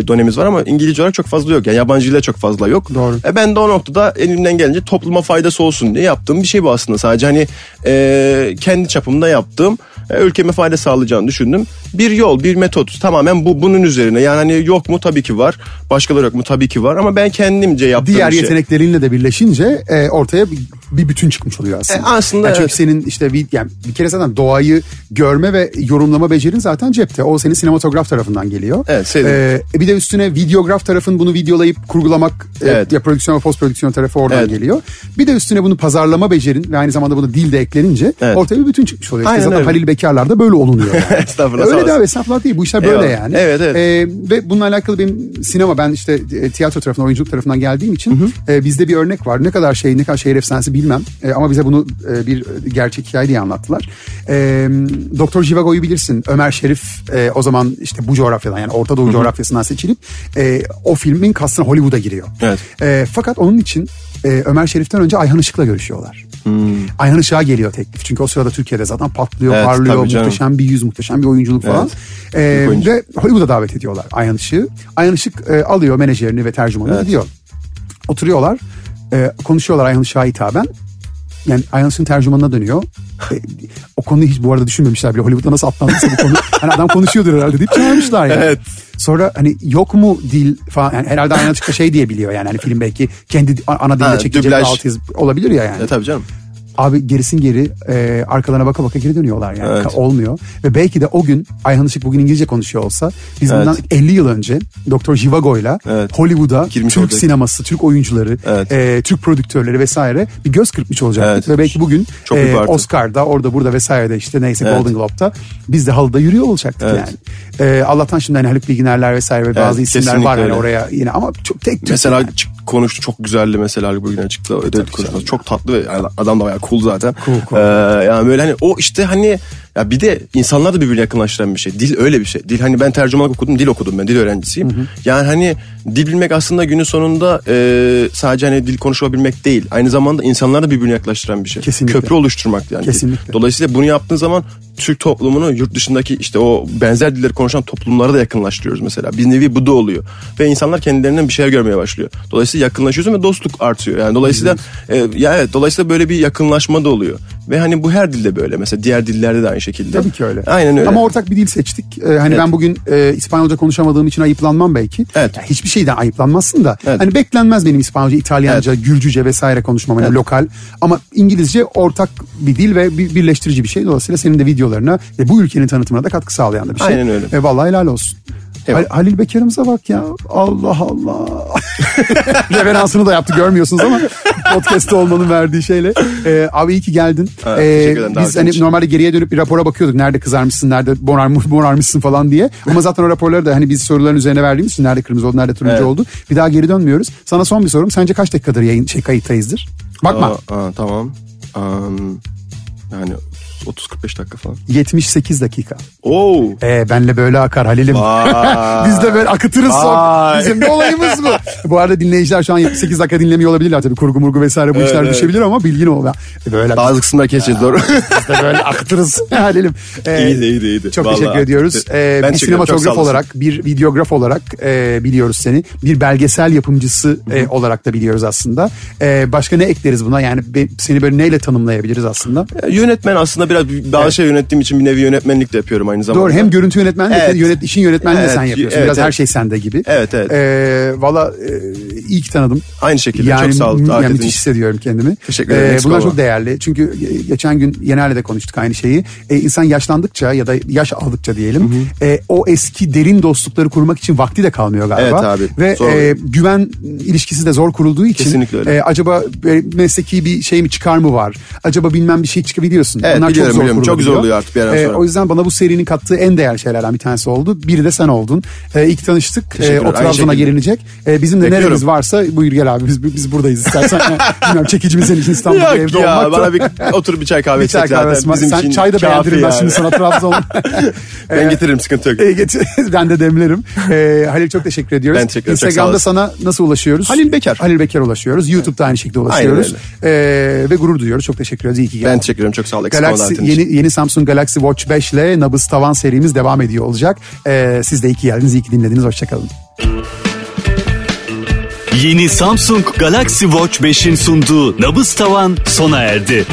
donemiz var ama İngilizce olarak çok fazla yok. Yani yabancı dile çok fazla yok. Doğru. E, ben de o noktada elimden gelince topluma faydası olsun diye yaptığım bir şey bu aslında. Sadece hani e, kendi çapımda yaptığım e, ülkeme fayda sağlayacağını düşündüm. Bir yol, bir metot tamamen bu bunun üzerine. Yani hani yok mu tabii ki var. Başkaları yok mu tabii ki var ama ben kendimce yaptığım Diğer şey. yeteneklerinle de birleşince e, ortaya bir, bütün çıkmış oluyor aslında. E, aslında Yani çünkü evet. senin işte bir, yani bir kere zaten doğayı görme ve yorumlama becerin zaten cepte. O senin sinematograf tarafından geliyor. Evet, sevdim. E, bir de üstüne videograf tarafın bunu videolayıp kurgulamak e, Evet. ya prodüksiyon ve post prodüksiyon tarafı oradan Evet. geliyor. Bir de üstüne bunu pazarlama becerin ve aynı zamanda bunu dil de eklenince Evet. ortaya bir bütün çıkmış oluyor. İşte Aynen zaten öyle. Halil Bekarlar'da böyle olunuyor yani. (laughs) Estağfurullah, E, Öyle de olasın. abi estağfurullah değil bu işler böyle Eyvallah. yani. Evet, evet. E, ve bununla alakalı benim sinema ben işte e, tiyatro tarafından oyunculuk tarafından geldiğim için e, bizde bir örnek var. Ne kadar şey ne kadar şehir efsanesi bilmem E, ama bize bunu e, bir gerçek hikaye diye anlattılar. E, Doktor Jivago'yu bilirsin. Ömer Şerif e, o zaman işte bu coğrafyadan yani Orta Doğu coğrafyasından seçilip e, o filmin kastına Hollywood'a giriyor. Evet. E, fakat onun için e, Ömer Şerif'ten önce Ayhan Işık'la görüşüyorlar. Ayhan Işık'a geliyor teklif. Çünkü o sırada Türkiye'de zaten patlıyor, Evet, parlıyor, muhteşem bir yüz, muhteşem bir oyunculuk falan. E, Büyük oyuncu. ve Hollywood'a davet ediyorlar Ayhan Işık'ı. Ayhan Işık e, alıyor menajerini ve tercümanı gidiyor. Oturuyorlar, e, konuşuyorlar Ayhan Işık'a hitaben. Yani Ayhan Işık'ın tercümanına dönüyor. E, o konuyu hiç bu arada düşünmemişler bile. Hollywood'da nasıl atlandıysa bu konu. Hani adam konuşuyordur herhalde deyip çağırmışlar yani. Evet. Sonra hani yok mu dil falan yani herhalde Ayhan Işık da şey diye biliyor yani hani film belki kendi ana Ha, çekilecek dublaj. alt yazı olabilir ya yani. E, tabii canım. Abi gerisin geri e, arkalarına baka baka geri dönüyorlar yani. Evet. Olmuyor. Ve belki de o gün Ayhan Işık bugün İngilizce konuşuyor olsa biz Evet. bundan 50 yıl önce Dr. Jivago'yla Evet. Hollywood'a Girmiş Türk olacak. sineması, Türk oyuncuları, Evet. e, Türk prodüktörleri vesaire bir göz kırpmış olacaktık. Evet. Ve belki bugün Çok e. Oscar'da orada burada vesairede işte neyse Evet. Golden Globe'da biz de halıda yürüyor olacaktık Evet. yani. E, Allah'tan şimdi hani Haluk Bilginerler vesaire ve bazı isimler var öyle. oraya yine ama çok tek Mesela yani. Konuştu çok güzeldi mesela bugün çıktı ödedi konuşması çok tatlı ve yani adam da bayağı cool zaten. Cool, cool. Ee, yani böyle hani o işte hani ya bir de insanlar da birbirine yakınlaştıran bir şey. Dil öyle bir şey. Dil hani ben tercümanlık okudum, dil okudum ben, dil öğrencisiyim. Yani hani dil bilmek aslında günün sonunda e, sadece hani dil konuşabilmek değil. Aynı zamanda insanları da birbirine yaklaştıran bir şey. Kesinlikle. Köprü oluşturmak yani. Kesinlikle. Dolayısıyla bunu yaptığın zaman Türk toplumunu yurt dışındaki işte o benzer dilleri konuşan toplumlara da yakınlaştırıyoruz mesela. Bir nevi bu da oluyor. Ve insanlar kendilerinden bir şeyler görmeye başlıyor. Dolayısıyla yakınlaşıyorsun ve dostluk artıyor. Yani dolayısıyla e, ya evet dolayısıyla böyle bir yakınlaşma da oluyor. Ve hani bu her dilde böyle. Mesela diğer dillerde de aynı şekilde. Tabii ki öyle. Aynen öyle. Ama ortak bir dil seçtik. Ee, hani ben bugün e, İspanyolca konuşamadığım için ayıplanmam belki. Evet. Ya hiçbir şeyden ayıplanmazsın da. Evet. Hani beklenmez benim İspanyolca, İtalyanca, Gürcüce vesaire konuşmam. Hani lokal. Ama İngilizce ortak bir dil ve bir birleştirici bir şey. Dolayısıyla senin de videolarına ve bu ülkenin tanıtımına da katkı sağlayan da bir şey. Aynen öyle. Ve vallahi helal olsun. Hal- Halil Beker'imize bak ya. Allah Allah. (laughs) Referansını da yaptı görmüyorsunuz ama podcast'te olmanın verdiği şeyle. Ee, abi iyi ki geldin. Evet, Ee, teşekkür ederim biz davetin hani için. normalde geriye dönüp bir rapora bakıyorduk. Nerede kızarmışsın, nerede morar, morarmışsın falan diye. Ama zaten o raporları da hani biz soruların üzerine verdiğimiz için nerede kırmızı oldu, nerede turuncu Evet. oldu. Bir daha geri dönmüyoruz. Sana son bir sorum. Sence kaç dakikadır yayın şey kayıttayızdır? Bakma. Aa, aa, tamam. Am, yani 30-45 45 dakika falan. 78 dakika. Oo. Ee, benle böyle akar Halil'im. (laughs) Biz de böyle akıtırız son. Bizim de olayımız bu. bu arada dinleyiciler şu an 78 dakika dinlemiyor olabilirler tabii. Kurgu murgu vesaire bu Evet, işler evet. düşebilir ama bilgin ol. Böyle Bazı kısımları keseceğiz doğru. biz de böyle akıtırız (laughs) Halil'im. Ee, İyiydi, iyiydi, iyiydi. Çok Vallahi. teşekkür ediyoruz. Ee, Ben bir sinematograf olarak, bir videograf olarak e, biliyoruz seni. Bir belgesel yapımcısı e, olarak da biliyoruz aslında. E, başka ne ekleriz buna? Yani be- seni böyle neyle tanımlayabiliriz aslında? Yönetmen aslında biraz bazı şey yönettiğim için bir nevi yönetmenlik de yapıyorum aynı zamanda. Doğru hem görüntü yönetmenliği Evet. yönet, işin yönetmenliği de Evet, sen yapıyorsun. evet, Biraz her evet. şey sende gibi. Evet, evet. Ee, Valla e, iyi ki tanıdım. Aynı şekilde Yani, çok sağ ol. m- davet yani müthiş hissediyorum kendimi. Teşekkür ederim, eksik bunlar çok değerli. Çünkü ge- geçen gün Yener'le de konuştuk aynı şeyi. Ee, insan yaşlandıkça ya da yaş aldıkça diyelim e, o eski derin dostlukları kurmak için vakti de kalmıyor galiba. Evet abi, Ve zor. e, güven ilişkisi de zor kurulduğu için Kesinlikle öyle. e, acaba e, mesleki bir şey mi çıkar mı var? Acaba bilmem bir şey çıkabiliyorsun. Evet, Bunlar biliyorum, çok zor biliyorum. Çok kurulabiliyor. zor oluyor artık bir yerden E, sonra. o yüzden bana bu serinin kattığı en değerli şeylerden bir tanesi oldu. Biri de sen oldun. E, ilk tanıştık. E, o Trabzon'a gelinecek. E, bizim de Bekliyorum. neremiz varsa buyur gel abi biz, biz buradayız istersen. (laughs) Bilmiyorum çekici mi senin için İstanbul'da Yok evde ya olmak bana bir otur bir çay kahve bir çay içsek zaten bizim Sen çay da kafi beğendirim ben şimdi sana Trabzon. (laughs) Ben getiririm sıkıntı yok. E, getir- (laughs) ben de demlerim. E, Halil çok teşekkür ediyoruz. Ben teşekkür ederim, Instagram'da sana nasıl ulaşıyoruz? Halil Bekar. Halil Bekar ulaşıyoruz. YouTube'da aynı şekilde ulaşıyoruz. E, ve gurur duyuyoruz. Çok teşekkür ederiz. İyi ki geldin. Ben teşekkür ederim çok sağ ol. Galaxy, yeni, yeni Samsung Galaxy Watch 5 ile nabız tavan serimiz devam ediyor olacak. E, siz de iyi ki geldiniz. iyi ki dinlediniz. Hoşçakalın. Yeni Samsung Galaxy Watch 5'in sunduğu Nabız Tavan sona erdi.